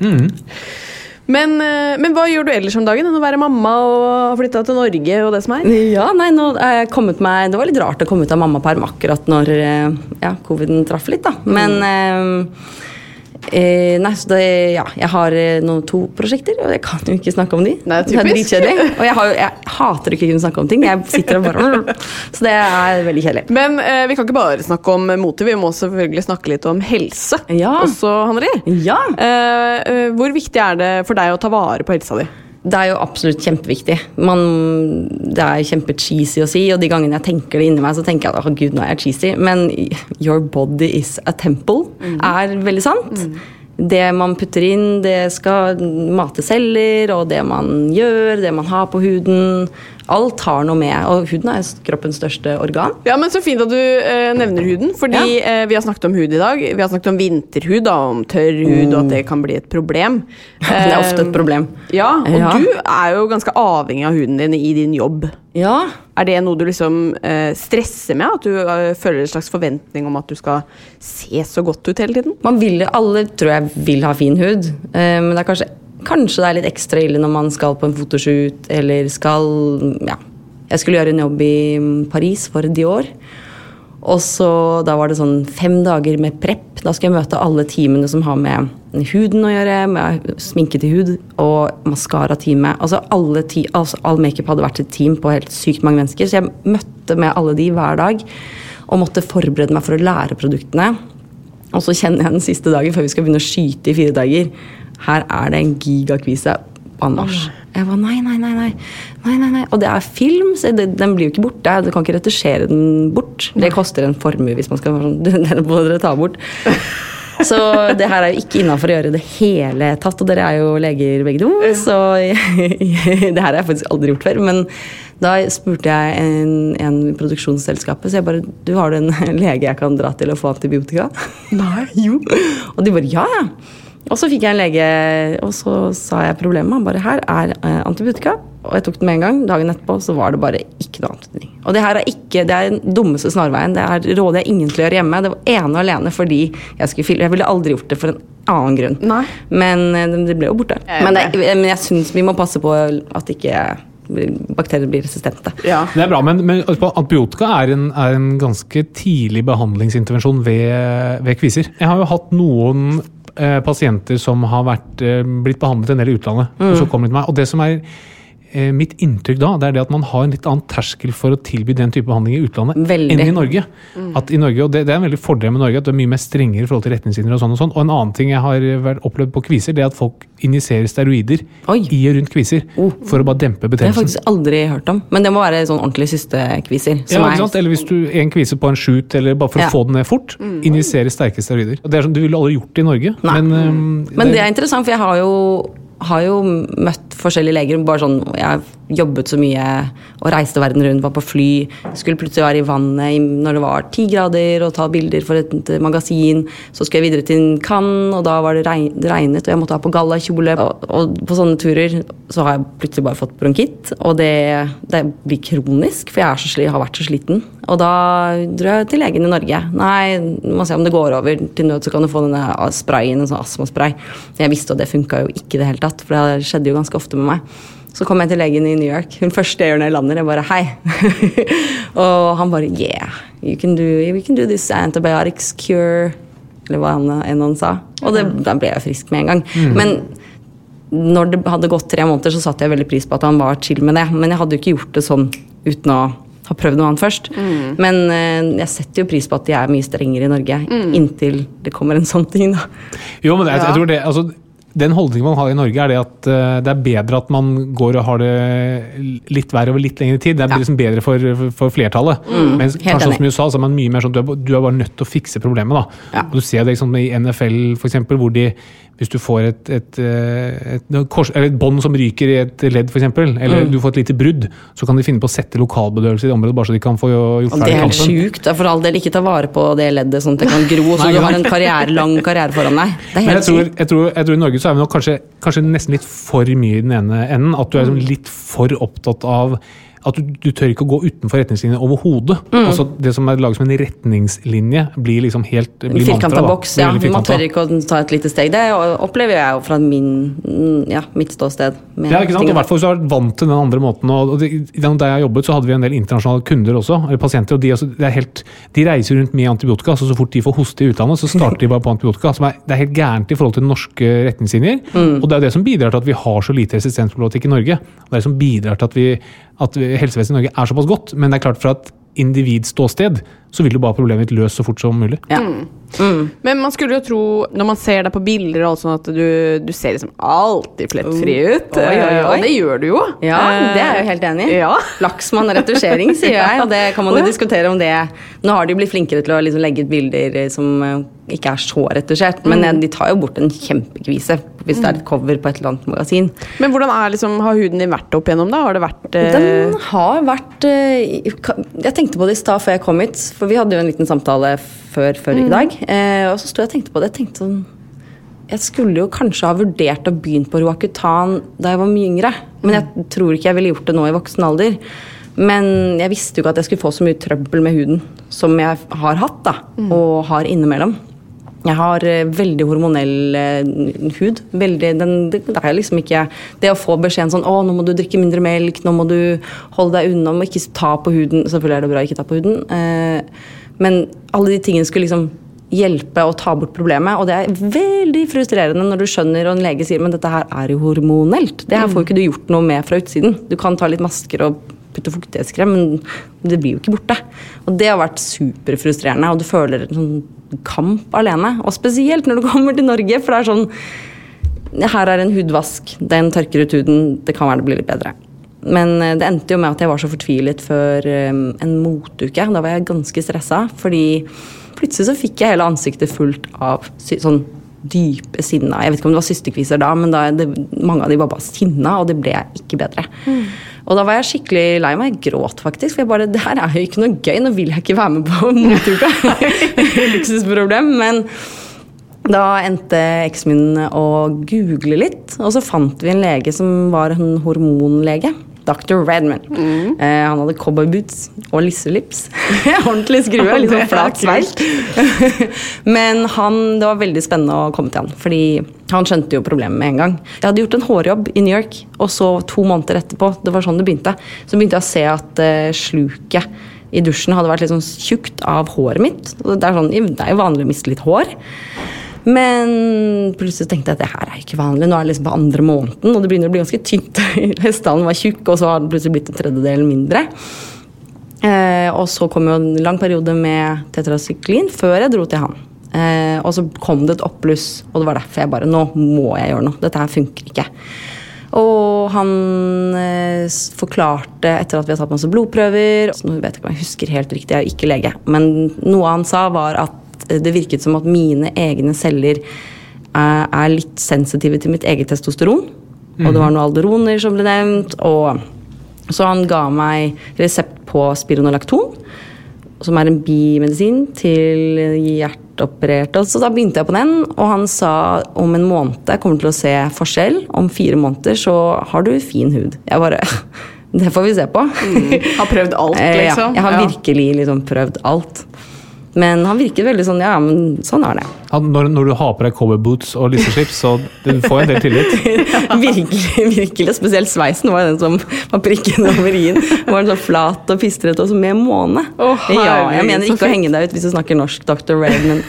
Men, eh, men hva gjør du ellers om dagen enn å være mamma og ha flytta til Norge og det som er? Ja, nei, nå er jeg kommet meg Det var litt rart å komme ut av mammaperm akkurat når eh, ja, coviden traff litt, da. Men eh, eh, Nei, så det Ja, jeg har noen, to prosjekter, og jeg kan jo ikke snakke om de. Nei, det er dritkjedelig. Og jeg, har, jeg hater å kunne snakke om ting. Jeg sitter og bare [LAUGHS] Så det er veldig kjedelig. Men eh, vi kan ikke bare snakke om mote, vi må selvfølgelig snakke litt om helse. Ja. Også, Hanri. Ja. Eh, eh, hvor viktig er det for deg å ta vare på helsa di? Det er jo absolutt kjempeviktig. Man, det er kjempecheesy å si, og de gangene jeg tenker det inni meg, så tenker jeg at oh, gud, nå er jeg cheesy. Men your body is a temple er veldig sant. Det man putter inn, det skal mate celler, og det man gjør, det man har på huden. Alt har noe med. Og huden er kroppens største organ. Ja, men Så fint at du eh, nevner huden. Fordi eh, vi har snakket om hud i dag. Vi har snakket om vinterhud, da, om tørr hud, og at det kan bli et problem. [LAUGHS] Det er ofte et problem. Ja, Og Ja. du er jo ganske avhengig av huden din i din jobb. Ja, Er det noe du liksom eh, stresser med? At du eh, føler en slags forventning om at du skal se så godt ut hele tiden? Man vil, alle tror jeg vil ha fin hud, eh, men det er kanskje, kanskje det er litt ekstra ille når man skal på en fotoshoot eller skal Ja. Jeg skulle gjøre en jobb i mm, Paris for Dior. Og så Da var det sånn fem dager med prep. Da skal jeg møte alle teamene som har med huden å gjøre, med sminke til hud og maskara-teamet. Altså alle ti, altså all makeup hadde vært et team på helt sykt mange mennesker, så jeg møtte med alle de hver dag og måtte forberede meg for å lære produktene. Og så kjenner jeg den siste dagen før vi skal begynne å skyte i fire dager. Her er det en gigakvise nach. Jeg var nei, nei, nei, nei. nei, nei. Og det er film, så det, den blir jo ikke borte. Du kan ikke retusjere den bort. Det koster en formue hvis man skal [LAUGHS] Den må dere ta bort. Så det her er jo ikke innafor å gjøre det hele tatt, og dere er jo leger begge to, så [LAUGHS] det her har jeg faktisk aldri gjort før. Men da spurte jeg en, en i produksjonsselskapet, så jeg bare Du, har du en [LAUGHS] lege jeg kan dra til og få antibiotika? Nei. jo. Og de bare ja, ja. Og så fikk jeg en lege, og så sa jeg problemet. Han bare her er eh, antibiotika. Og jeg tok den med en gang. Dagen etterpå så var det bare ikke noe annet. Og det her er ikke, det er den dummeste snarveien. Det er råder jeg ingen til å gjøre hjemme. Det var ene og alene fordi jeg skulle fylle. Jeg ville aldri gjort det for en annen grunn. Men eh, det ble jo borte. Men, det, men jeg syns vi må passe på at ikke bakterier blir resistente. Det er bra, men, men antibiotika er en, er en ganske tidlig behandlingsintervensjon ved, ved kviser. Jeg har jo hatt noen pasienter som har vært, eh, blitt behandlet en del i utlandet. Mm. Og så kommer de til meg. Og det som er eh, mitt inntrykk da, det er det at man har en litt annen terskel for å tilby den type behandling i utlandet Veldig. enn i Norge. Mm. At i Norge, og det, det er en veldig fordel med Norge, at det er mye mer strengere i forhold til retningslinjer og sånn og sånn. Og en annen ting jeg har vært opplevd på kviser, det er at folk injiserer steroider i og rundt kviser for å bare dempe Det har jeg faktisk aldri hørt om. Men det må være sånn ordentlig systekviser. Ja, ikke sant? Eller hvis du en kvise på en shoot, eller bare for Ja. å få den ned fort, injiserer sterke steroider. Og det er sånn, Du ville aldri gjort det i Norge, men, um, Men det er interessant, for jeg har jo, har jo møtt forskjellige leger. bare sånn, Jeg har jobbet så mye og reiste verden rundt, var på fly. Skulle plutselig være i vannet når det var ti grader og ta bilder for et magasin. Så skulle jeg videre til Cannes, og da var det regnet, og jeg måtte ha på gallakjole. Og, og på sånne turer så har jeg plutselig bare fått bronkitt, og det, det blir kronisk, for jeg så sli, har vært så sliten. Og da dro jeg til legen i Norge. Nei, må se om det går over. Til nød så kan du få denne sprayen, en sånn astmaspray. Jeg visste, at det funka jo ikke i det hele tatt, for det skjedde jo ganske ofte med meg. Så kom jeg til legen i New York. Hun første jeg gjør når jeg lander, jeg bare hei. [LAUGHS] og han bare yeah, you can do, we can do this antibiotics cure. Eller hva han, enn han sa. Og det, da ble jeg frisk med en gang. Mm. Men når det hadde gått tre måneder, så satte jeg veldig pris på at han var chill med det. Men jeg hadde jo ikke gjort det sånn uten å ha prøvd noe annet først. Mm. Men uh, jeg setter jo pris på at de er mye strengere i Norge, Mm. inntil det kommer en sånn ting, da. Jo, men jeg, jeg tror det, altså, den holdningen man har i Norge, er det at eh, det er bedre at man går og har det litt verre over litt lengre tid. Det er liksom bedre for, for flertallet. Mm, Men kanskje som i USA så er man mye mer sånn du er, du er bare nødt til å fikse problemet. da. Og Du ser det liksom, i NFL, for eksempel, hvor de hvis du får et, et, eh, et, et bånd som ryker i et ledd, f.eks., eller Mm. du får et lite brudd, så kan de finne på å sette lokalbedøvelse i det området, bare så de kan få gjort ferdig kampen. det er helt sjukt. For all del, ikke ta vare på det leddet sånn at det kan gro, [LAUGHS] så du har en karriere, lang karriere foran deg. Det er Men jeg helt tror, jeg, tror, jeg tror i Norge så er vi nok kanskje, kanskje nesten litt for mye i den ene enden. At du er sånn litt for opptatt av at du, du tør ikke å gå utenfor retningslinjene overhodet. Mm. Altså det som er laget som en retningslinje, blir liksom helt blir Firkanta mantra, boks, ja. Man tør ikke å ta et lite steg. Det opplever jeg jo fra min, ja, mitt ståsted. Ja, ikke sant? I hvert fall så har jeg vært vant til den andre måten. Og det, der jeg har jobbet, så hadde vi en del internasjonale kunder også, eller pasienter. og De, altså, det er helt, de reiser rundt med antibiotika. så Så fort de får hoste i utlandet, så starter de bare på antibiotika. Som er, det er helt gærent i forhold til norske retningslinjer. Mm. Og det er det som bidrar til at vi har så lite resistensproblematikk i Norge. Og det er det som bidrar til at, vi, at vi- helsevesenet i Norge er såpass godt. Men det er klart fra et individståsted så vil du bare problemet ditt løst så fort som mulig. Mm. Men man skulle jo tro, når man ser deg på bilder, og alt sånn at du, du ser liksom alltid plettfri ut. Oi, oi, oi. eh, Og det gjør du jo. Ja, det er jeg jo helt enig i. Ja. Laksmann retusjering, sier [LAUGHS] jeg. Og det kan man jo diskutere om det Nå har de blitt flinkere til å liksom legge ut bilder eh, som eh, ikke er så retusjert, men Mm. de tar jo bort en kjempekvise hvis det er et cover på et eller annet magasin. Men hvordan er liksom, har huden din vært opp igjennom, da? Har det vært eh, Den har vært eh, Jeg tenkte på det i stad før jeg kom hit, for vi hadde jo en liten samtale før, før i Mm. dag. Eh, og så sto jeg og tenkte på det. Jeg tenkte sånn Jeg skulle jo kanskje ha vurdert å begynne på Roacutan da jeg var mye yngre. Men jeg tror ikke jeg ville gjort det nå i voksen alder. Men jeg visste jo ikke at jeg skulle få så mye trøbbel med huden som jeg har hatt, da. Og har innimellom. Jeg har eh, veldig hormonell eh, hud. Veldig, den, det, er liksom ikke Det å få beskjeden sånn 'Å, nå må du drikke mindre melk. Nå må du holde deg unna. Må ikke ta på huden.' Selvfølgelig er det bra å ikke ta på huden. Eh, men alle de tingene skulle liksom hjelpe å ta bort problemet. Og det er veldig frustrerende når du skjønner og en lege sier men dette her er jo hormonelt. Det her får jo ikke du gjort noe med fra utsiden. Du kan ta litt masker og putte fuktighetskrem, men det blir jo ikke borte. Og det har vært superfrustrerende, og du føler en sånn kamp alene. Og spesielt når du [LAUGHS] kommer til Norge, for det er sånn Her er en hudvask, den tørker ut huden, det kan være det blir litt bedre. Men eh, det endte jo med at jeg var så fortvilet før eh, en motuke. Da var jeg ganske stressa, fordi plutselig så fikk jeg hele ansiktet fullt av sånn dype sinna. Jeg vet ikke om det var systekviser da, men da, det, mange av de var bare sinna, og det ble ikke bedre. Og da var jeg skikkelig lei meg. Jeg gråt faktisk. For jeg bare Det her er jo ikke noe gøy. Nå vil jeg ikke være med på [LAUGHS] motuka. [LAUGHS] Luksusproblem. Men da endte eksen min å google litt, og så fant vi en lege som var en hormonlege. Dr. Redman. Eh, han hadde cowboyboots og lisselips. [LAUGHS] Ordentlig skrue. [LAUGHS] Litt sånn flat sveis. [LAUGHS] Men han, det var veldig spennende å komme til han, fordi han skjønte jo problemet med en gang. Jeg hadde gjort en hårjobb i New York, og så to måneder etterpå, det var sånn det begynte, så begynte jeg å se at eh, sluket i dusjen hadde vært litt sånn tjukt av håret mitt. Det er, sånn, det er jo vanlig å miste litt hår. Men plutselig tenkte jeg at det her er ikke vanlig. Nå er det liksom på andre måneden, og det begynner å bli ganske tynt. [LAUGHS] Hestehalen var tjukk, og så har den plutselig blitt en tredjedel mindre. Eh, og så kom jo en lang periode med tetrasyklin før jeg dro til han. Eh, og så kom det et oppbluss, og det var derfor jeg bare Nå må jeg gjøre noe. Dette her funker ikke. Og han eh, forklarte, etter at vi hadde tatt masse blodprøver Nå vet jeg ikke om jeg husker helt riktig, jeg er ikke lege, men noe han sa, var at eh, det virket som at mine egne celler er, er litt sensitive til mitt eget testosteron. Og det var noen alderoner som ble nevnt. Og så han ga meg resept på spironolakton, som er en bimedisin til hjerteopererte. Så da begynte jeg på den, og han sa om en måned jeg kommer til å se forskjell. Om fire måneder så har du fin hud. Jeg bare [LAUGHS] Det får vi se på. Har prøvd alt, [LAUGHS] liksom? ja, jeg har virkelig liksom prøvd alt. Men han virket veldig sånn Ja, men sånn er det. Han, når, når du har på deg cowboyboots og lisseslips, så du får en del tillit. [LAUGHS] virkelig, virkelig. Spesielt sveisen var den som var prikken over i-en. Var den sånn flat og pistrete og så med måne. Oh, ja, jeg mener ikke å henge deg ut hvis du snakker norsk, Dr. Red, men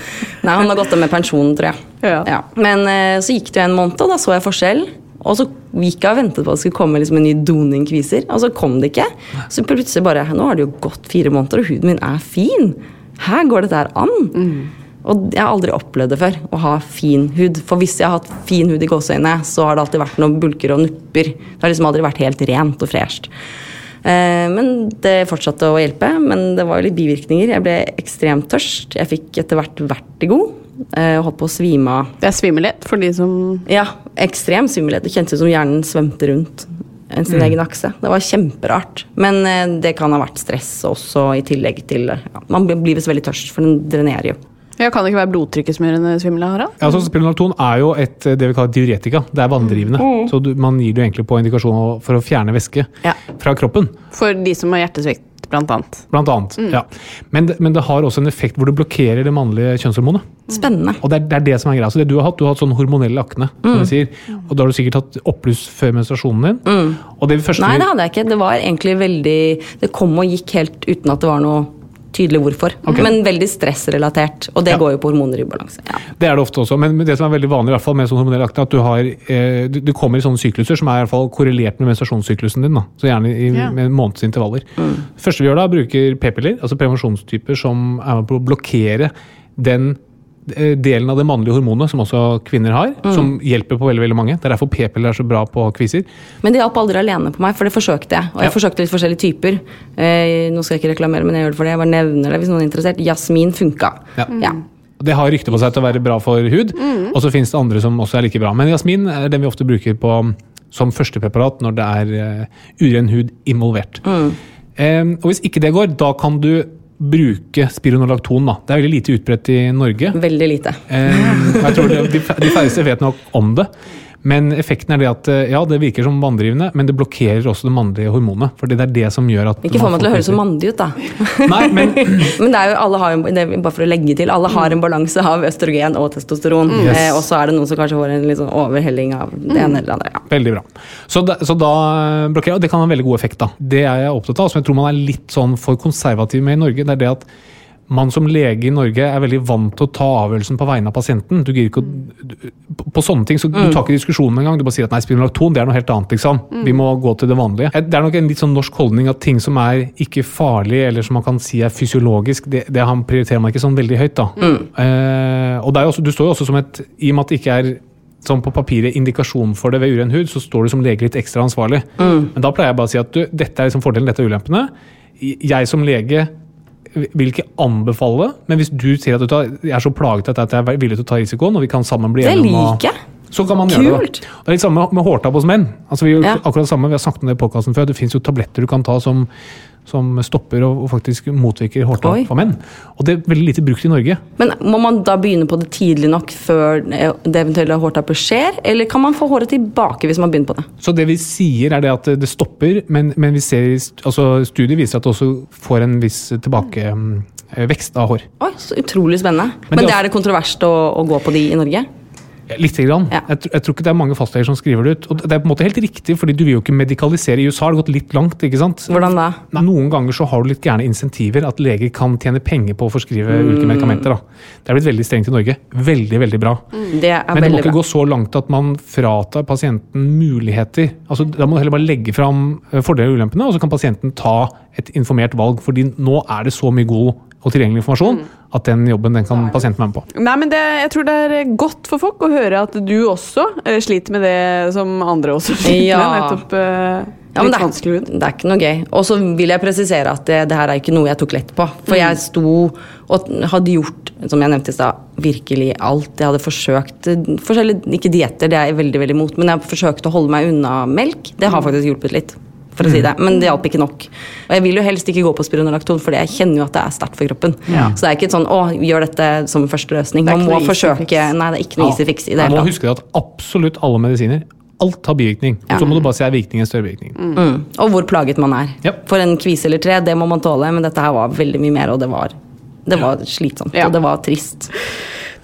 Nei, han har gått av med pensjonen, tror jeg. Ja. Men eh, så gikk det jo en måned, og da så jeg forskjell. Og så gikk jeg og ventet på at det skulle komme liksom en ny doning kviser, og så kom det ikke. Så plutselig bare Nå har det jo gått fire måneder, og huden min er fin. Her går dette her an. Og jeg har aldri opplevd det før, å ha fin hud. For hvis jeg har hatt fin hud i gåseøynene, så har det alltid vært noen bulker og nupper. Det har liksom aldri vært helt rent og fresht. Eh, Men det fortsatte å hjelpe, men det var jo litt bivirkninger. Jeg ble ekstremt tørst. Jeg fikk etter hvert vertigo. eh, og Holdt på å svime av. Det er svimmelhet for de som Ja, ekstrem svimmelhet. Det kjentes ut som hjernen svømte rundt en sin egen akse. Det var kjemperart. Men eh, det kan ha vært stress også, i tillegg til ja, Man blir visst veldig tørst, for den drenerer jo. Ja, Kan det ikke være blodtrykket som gjør en svimmel, Harald? Ja, altså, Spironolakton er jo et, det vi kaller diuretika. Det er vanndrivende. Så du, man gir det egentlig på indikasjon for å fjerne væske Ja. fra kroppen. For de som har hjertesvikt, blant annet. Blant annet. Ja. Men, men det har også en effekt hvor det blokkerer det mannlige kjønnshormonet. Spennende. Og det er, det er det som er greia. Så det du har hatt, du har hatt sånn hormonell akne, som vi sier. Og da har du sikkert hatt oppbluss før menstruasjonen din. Og det Nei, det hadde jeg ikke. Det var egentlig veldig Det kom og gikk helt uten at det var noe tydelig hvorfor. Okay. Men veldig stressrelatert. Og det Ja. går jo på hormoner i balanse. Ja. Det er det ofte også, men det som er veldig vanlig i hvert fall med sånn hormonell akne, at du, har, eh, du, du kommer i sånne sykluser som er i hvert fall korrelert med menstruasjonssyklusen din. Da. Så gjerne i, Ja. med månedsintervaller. Mm. første vi gjør da, bruker p-piller, altså prevensjonstyper som er med på å blokkere den delen av det mannlige hormonet som også kvinner har, som hjelper på veldig veldig mange. Det er derfor p-piller er så bra på kviser. Men det hjalp aldri alene på meg, for det forsøkte jeg. Og jeg Ja. forsøkte litt forskjellige typer. Eh, nå skal jeg ikke reklamere, men jeg gjør det for det. Jeg bare nevner det hvis noen er interessert. Jasmin funka. Ja. Ja. Det har rykte på seg til å være bra for hud, og så finnes det andre som også er like bra. Men jasmin er den vi ofte bruker på, som førstepreparat når det er uh, uren hud involvert. Eh, og hvis ikke det går, da kan du bruke spironolakton. Da. Det er veldig lite utbredt i Norge. Veldig lite. Eh, jeg tror det, de, de færreste vet nok om det. Men effekten er det at eh, ja, det virker som vanndrivende, men det blokkerer også det mannlige hormonet. For det er det som gjør at Ikke få meg til å høres så mandig ut, da. [LAUGHS] Nei, men [LAUGHS] Men det er jo, alle har bare for å legge til, alle har en balanse av østrogen og testosteron. Yes. Eh, og så er det noen som kanskje får en litt sånn overhelling av det ene eller det andre. Ja. Veldig bra. Så da, så da blokkerer og det kan ha en veldig god effekt. da. Det er jeg opptatt av, som jeg tror man er litt sånn for konservativ med i Norge. det er det at man som lege i Norge er veldig vant til å ta avgjørelsen på vegne av pasienten. Du gir ikke å, du- på, sånne ting, så Du tar ikke diskusjonen engang. Du bare sier at nei, spironolakton det er noe helt annet. liksom. Vi må gå til det vanlige. Det er nok en litt sånn norsk holdning at ting som er ikke farlig, eller som man kan si er fysiologisk, det, det han prioriterer man ikke sånn veldig høyt. da. Eh, og er også, Du står jo også som et I og med at det ikke er sånn på papiret indikasjon for det ved uren hud, så står du som lege litt ekstra ansvarlig. Men da pleier jeg bare å si at du, dette er liksom fordelen, dette er ulempene. Jeg som lege vil ikke anbefale, men hvis du sier at du tar, jeg er så plaget at jeg er villig til å ta risikoen, og vi kan sammen bli Det enige om å liker jeg. Så kan man gjøre Kult. det. Det er litt samme med hårtapp hos menn. Altså, vi Ja. akkurat det samme, vi har snakket om det i podcasten før. Det finnes jo tabletter du kan ta som, som stopper og, og faktisk motvirker hårtapp Oi. for menn. Og det er veldig lite brukt i Norge. Men må man da begynne på det tidlig nok før eh, det eventuelle hårtappet skjer? Eller kan man få håret tilbake hvis man begynner på det? Så det vi sier er det at det stopper, men, men vi ser, altså studier viser at det også får en viss tilbakevekst av hår. Oi, så utrolig spennende. Men Men, det det er er det kontroverst å, å gå på de i Norge? Lite grann. Ja. Jeg, jeg tror ikke det er mange fastleger som skriver det ut. Og det er på en måte helt riktig, fordi du vil jo ikke medikalisere. I USA har det gått litt langt. ikke sant? Hvordan da? Nei, Noen ganger så har du litt gærne insentiver, at leger kan tjene penger på å forskrive Mm. ulike medikamenter. da. Det er blitt veldig strengt i Norge. Veldig, veldig bra. Det er Men det må ikke bra. gå så langt at man fratar pasienten muligheter. Altså, Da må du heller bare legge fram eh, fordeler og ulempene, og så kan pasienten ta et informert valg. fordi nå er det så mye god og tilgjengelig informasjon Mm. at den jobben den kan pasienten være med på. Nei, men det, Jeg tror det er godt for folk å høre at du også eh, sliter med det som andre også [LAUGHS] sliter Ja. med. Nettopp eh, Ja, men det, er, det er ikke noe gøy. Og så vil jeg presisere at det, det her er ikke noe jeg tok lett på. For Mm. jeg sto og hadde gjort, som jeg nevnte i stad, virkelig alt. Jeg hadde forsøkt forskjellige, Ikke dietter, det er jeg veldig veldig imot, men jeg forsøkte å holde meg unna melk. Det Mm. har faktisk hjulpet litt. For å si det, Men det hjalp ikke nok. Og jeg vil jo helst ikke gå på spironolakton, for jeg kjenner jo at det er sterkt for kroppen. Så det er ikke sånn å, gjør dette som første løsning. Man må forsøke. Nei, det er ikke noe easy fix i det hele tatt. huske at absolutt alle medisiner alt har bivirkning. Og så må du bare si er virkningen større virkning. Mm. Og hvor plaget man er. Ja. For en kvise eller tre, det må man tåle, men dette her var veldig mye mer, og det var, det var slitsomt. Ja. Og det var trist.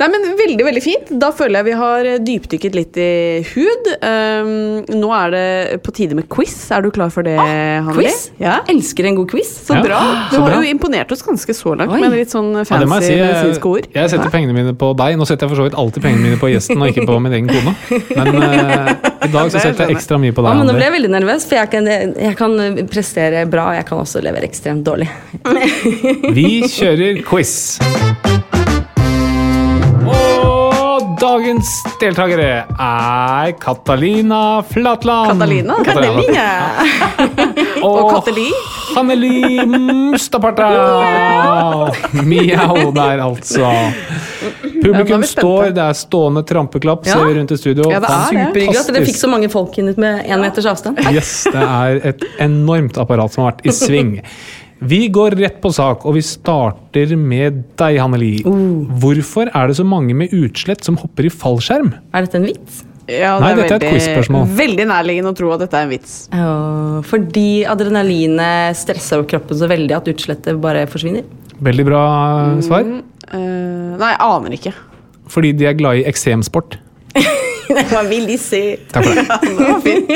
Nei, men Veldig veldig fint. Da føler jeg vi har dypdykket litt i hud. Um, nå er det på tide med quiz. Er du klar for det, ah, Ah, Quiz? Ja. Elsker en god quiz. Så Ja, bra. Du så har bra. jo imponert oss ganske så langt Oi. med litt sånn fancy ja, si. medisinske ord. Jeg, setter pengene mine på deg. Nå setter jeg for så vidt alltid pengene mine på gjesten og ikke på min egen kone. Men uh, [LAUGHS] i dag så setter jeg ekstra mye på Ja, deg. men nå ble jeg veldig nervøs, for jeg kan, jeg kan prestere bra, jeg kan også levere ekstremt dårlig. Vi kjører quiz. Og dagens deltakere er Katalina Flatland. Catalina? Catalina. [LAUGHS] Og Kateli? Hanneli Mustaparta. Mjau [LAUGHS] der, altså. Publikum står, det er stående trampeklapp, Ja. ser vi rundt i studio. Ja, det er det. Superhyggelig at dere fikk så mange folk inn ut med én meters avstand. Yes, det er et enormt apparat som har vært i sving. Vi går rett på sak, og vi starter med deg, Hanneli. Uh. Hvorfor er det så mange med utslett som hopper i fallskjerm? Er dette en vits? Ja, Nei, dette er et quizspørsmål. Veldig nærliggende å tro at dette er en vits. Oh, fordi adrenalinet stresser opp kroppen så veldig at utslettet bare forsvinner. Veldig bra svar. Eh, nei, jeg aner ikke. Fordi de er glad i eksemsport. [LAUGHS] Det var veldig se. Takk for det.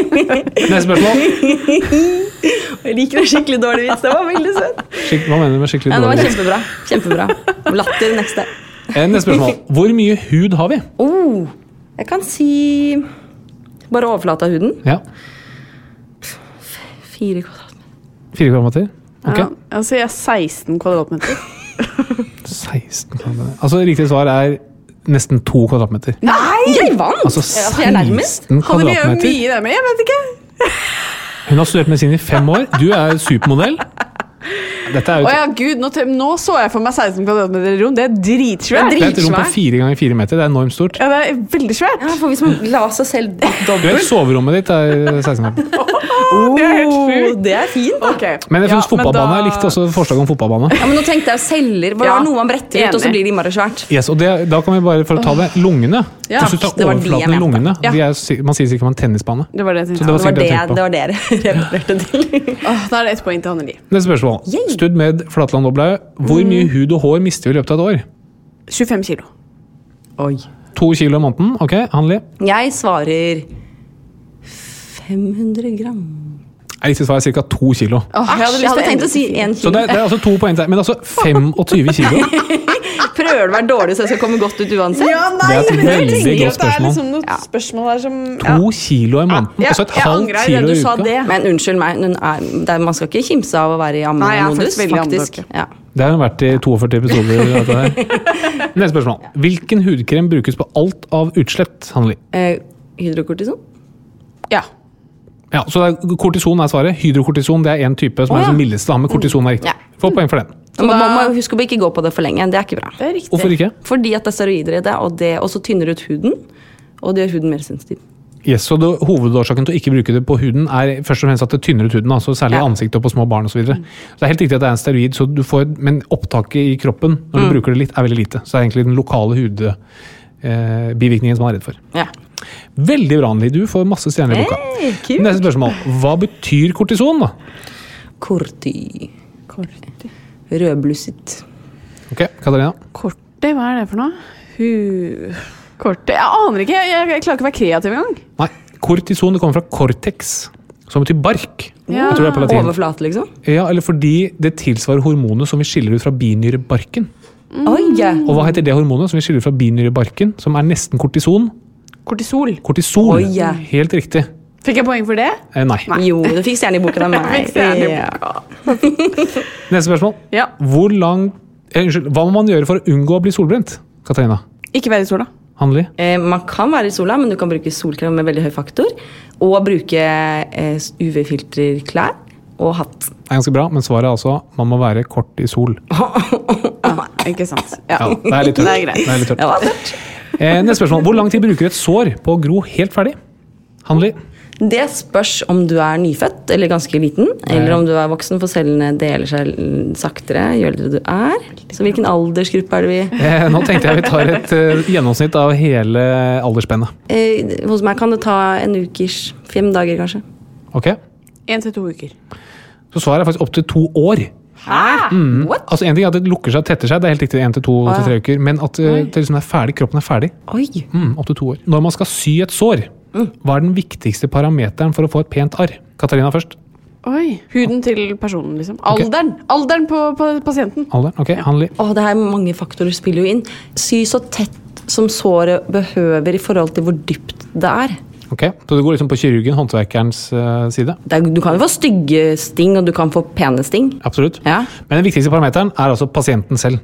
[LAUGHS] Neste spørsmål. Jeg liker en skikkelig dårlig vits. Det var veldig søtt. Hva mener du med skikkelig Ja, det var dårlig? vits? kjempebra. Kjempebra. Latter neste. Eh, Neste spørsmål. Hvor mye hud har vi? Oh, jeg kan si bare overflate av huden. Ja, Fire kvadratmeter. Fire kvadratmeter? Ok. Ja, altså, jeg er 16 kvadratmeter. [LAUGHS] 16 kvadratmeter. Altså, riktig svar er nesten to kvadratmeter. Nei! Jeg vant! Altså Ja, jeg er 16 Hadde vi kvadratmeter. mye der med? Jeg vet ikke. Hun har studert medisin i fem år. Du er supermodell. Dette er jo Å ja, gud, nå, nå så jeg for meg 16 kvadratmeter rom. Det er dritsvært. Det det er et rom på dritsvært. fire ganger fire meter. Det er enormt stort. Ja, det er veldig svært. Ja, for hvis man la seg selv [LAUGHS] Du vet, dobbelt soverommet ditt er 16 kvadratmeter. [LAUGHS] Det er helt fint sjukt. Det er fint, da. Ok. Men jeg Ja, synes fotballbane. da- Jeg likte også forslaget om fotballbane. Ja, men nå tenkte jeg celler. Bare Ja, noe man bretter ut, og så enig. blir det innmari svært. Yes, og det, da kan vi bare, for å ta det, lungene. Ja, Hvis du tar det var de jeg overflaten i mente. lungene Ja. de er, si- Man sier sikkert man tennisbane. Det var det jeg Så tenkte. det var Det var sikkert det, det jeg tenkte det refererte til. Åh, da er det ett poeng til Anneli. Neste spørsmål. Yay. Stud med Flatland Oblaug. Hvor Mm. mye hud og hår mister vi i løpet av et år? 25 kilo. Oi. To kilo i måneden. Ok, Hanli. Jeg svarer 500 gram. Riktig svar er ca. to kilo. Åh, jeg hadde tenkt å si én Så kilo. det, er- det er altså to poeng der. Men altså [LAUGHS] 25 kilo? [LAUGHS] Prøver å være dårlig så jeg skal komme godt ut uansett. Ja, nei, Det er et jeg veldig godt det er spørsmål. liksom ja. spørsmål der som ja. To kilo i måneden? Ja, Altså et halvt kilo i du sa uka? det. Men unnskyld meg, er, er, man skal ikke kimse av å være i ammemodus, faktisk faktisk. Ja. Det har vært i 42 episoder. [LAUGHS] Dette her. Neste spørsmål. Hvilken hudkrem brukes på alt av utslett? Eh, hydrokortison? Ja. Ja, så det er, Kortison er svaret. Hydrokortison det er en type som Å, er den mildeste. da, Men kortison er riktig. Ja. Få poeng for den. Man må, må huske å ikke gå på det for lenge. Det er ikke bra. Det er. Hvorfor ikke? Fordi at det er steroider i det, og det også tynner ut huden. Og det gjør huden mer sensitiv. Yes, så det, Hovedårsaken til å ikke bruke det på huden er først og fremst at det tynner ut huden. altså Særlig Ja. ansiktet og på små barn osv. Så, videre. så det er helt riktig at det er en steroid, så du får, men opptaket i kroppen når Mm. du bruker det litt, er veldig lite. Så det er egentlig den lokale hudbivirkningen som man er redd for. Ja. Veldig bra, Anneli. Du får masse stjerner i boka. Hey. Neste spørsmål. Hva betyr kortison, da? Korti. Rødblusset. Ok, Katarina? Kortet, hva er det for noe? Hu... Kortet Jeg aner ikke. Jeg, jeg, jeg klarer ikke å være kreativ engang. Nei, kortison det kommer fra cortex, som betyr bark. Ja. Jeg tror det er på latin. Overflate, liksom? Ja, eller fordi det tilsvarer hormonet som vi skiller ut fra binyrebarken. Oi! Og hva heter det hormonet som vi skiller ut fra binyrebarken, som er nesten kortison? Kortisol. Kortisol. Oi, ja. Helt riktig. Fikk jeg poeng for det? Eh, nei. Jo, du fikk stjerne i boken av meg. [LAUGHS] Ja. Neste spørsmål. Ja. Hvor lang eh, Unnskyld. Hva må man gjøre for å unngå å bli solbrent? Katarina? Ikke være i sola. Handli? Eh, man kan være i sola, men du kan bruke solkrem med veldig høy faktor. Og bruke eh, UV-filterklær og hatt. Det er ganske bra, men svaret er altså man må være kort i sol. [LAUGHS] Ikke sant? Ja. Ja, det er litt tørt. Det er greit. Det er litt tørt. Det var tørt. Eh, neste spørsmål. Hvor lang tid bruker et sår på å gro helt ferdig? Hanli? Det spørs om du er nyfødt eller ganske liten, eller om du er voksen, for cellene deler seg saktere jo eldre du er. Så hvilken aldersgruppe er det vi [LAUGHS] Eh, nå tenkte jeg vi tar et uh, gjennomsnitt av hele aldersspennet. eh, Hos meg kan det ta en ukers fem dager, kanskje. Ok? Én til to uker. Så svaret er faktisk opptil to år. Hæ? What? Altså En ting er at det lukker seg og tetter seg, det er helt riktig, en til to Ah, til tre uker. Men at uh, det liksom er ferdig, kroppen er ferdig. Oi. Mm, Opptil to år. Når man skal sy et sår, hva er den viktigste parameteren for å få et pent arr? Katarina først. Oi. Huden til personen, liksom. Alderen. Alderen på, på pasienten. Alderen. Ok, Hanli. Å, det her mange faktorer spiller jo inn. Sy så tett som såret behøver i forhold til hvor dypt det er. Ok, Så du går liksom på kirurgen, håndverkerens uh, side? det er du kan jo få stygge sting, og du kan få pene sting. Absolutt. Ja. Men den viktigste parameteren er altså pasienten selv.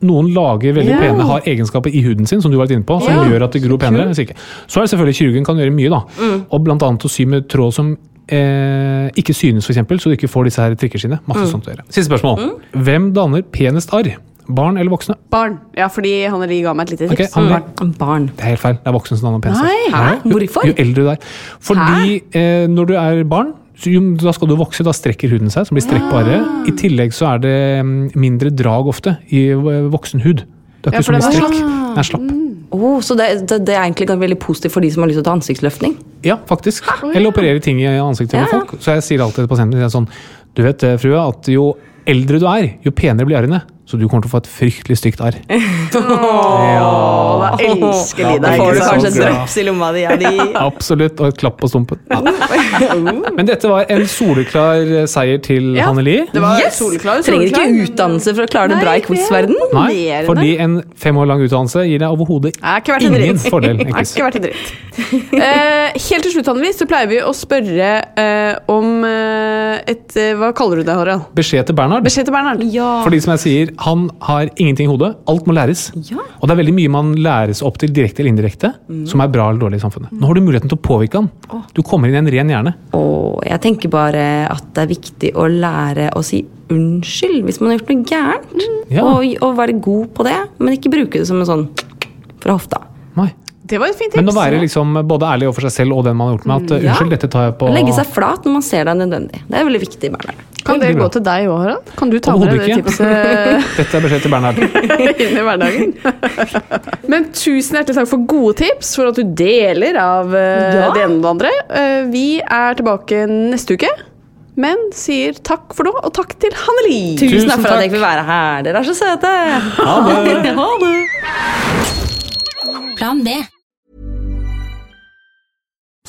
Noen lager veldig yeah. pene, har egenskaper i huden sin som du har vært inne på, som yeah. gjør at det gror penere. Så, ikke. Så er det selvfølgelig kirurgen kan gjøre mye, da. Mm. Og blant annet å sy med tråd som eh, ikke synes, for eksempel, så du ikke får disse her trikker sine. Masse Mm. sånt å gjøre. Siste spørsmål. Hvem danner penest arr? Barn eller voksne? Barn. Ja, fordi han eller de ga meg et lite Ok, tips. Hanli. Barn. Det er helt feil. Det er voksne som danner penest Nei. arr. Hæ? Hvorfor? Jo eldre du er. Fordi eh, når du er barn, så jo, da skal du vokse, da strekker huden seg, så blir strekkbare. på. I tillegg så er det mm, mindre drag ofte i eh, voksen hud. Det er ikke ja, så mye strekk. Den er slapp. Oh, så det, det, det er egentlig veldig positivt for de som har lyst til å ta ansiktsløftning? Ja, faktisk. Eller operere ting i ansiktet til ja. folk. Så jeg sier alltid til pasienten sånn Du vet, eh, frue, at jo eldre du er, jo penere blir arrene. Så du kommer til å få et fryktelig stygt arr. [LAUGHS] ja. da elsker de deg. da får du kanskje et drops i lomma di. Ja, de. [LAUGHS] Absolutt. Og et klapp på stumpen. Ja. [LAUGHS] Men dette var en soleklar eh, seier til Ja, Hanne-Li. Det var Yes! soleklar. Trenger ikke utdannelse for å klare det bra i quiz-verden. Nei, fordi en fem år lang utdannelse gir deg overhodet er ingen dritt. fordel. Det ikke vært en dritt. uh, helt til slutt, Anneli, så pleier vi å spørre uh, om uh, et Hva kaller du det, Harald? Beskjed til Bernhard. Beskjed til Bernhard. Ja. Fordi som jeg sier, Han har ingenting i hodet. Alt må læres. Ja. Og det er veldig mye man læres opp til direkte eller indirekte, som er bra eller dårlig i samfunnet. Nå har du muligheten til å påvirke han. Du kommer inn i en ren hjerne. Oh, jeg tenker bare at det er viktig å lære å si unnskyld hvis man har gjort noe gærent. Ja. Og, og være god på det, men ikke bruke det som en sånn [TSK] fra hofta. Nei. Det var et fint tips. Men å være liksom både ærlig overfor seg selv og den man har gjort med, at Ja. unnskyld, dette tar jeg på legge seg flat når man ser det er nødvendig. Det er veldig viktig. Bernhard. Kan det det gå til deg òg, Harald? Kan du ta med deg det tipset [LAUGHS] Dette er beskjed til Bernhard. [LAUGHS] inn i hverdagen? Men tusen hjertelig takk for gode tips, for at du deler av eh, Ja. det ene og det andre. Eh, vi er tilbake neste uke, men sier takk for nå, og takk til Hanneli. Tusen, Tusen takk for at jeg fikk være her. Dere er så søte. Ha det! [LAUGHS] Ha det. Plan B.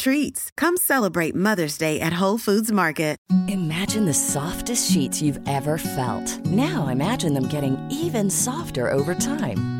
treats. Come celebrate Mother's Day at Whole Foods Market. Imagine the softest sheets you've ever felt. Now imagine them getting even softer over time.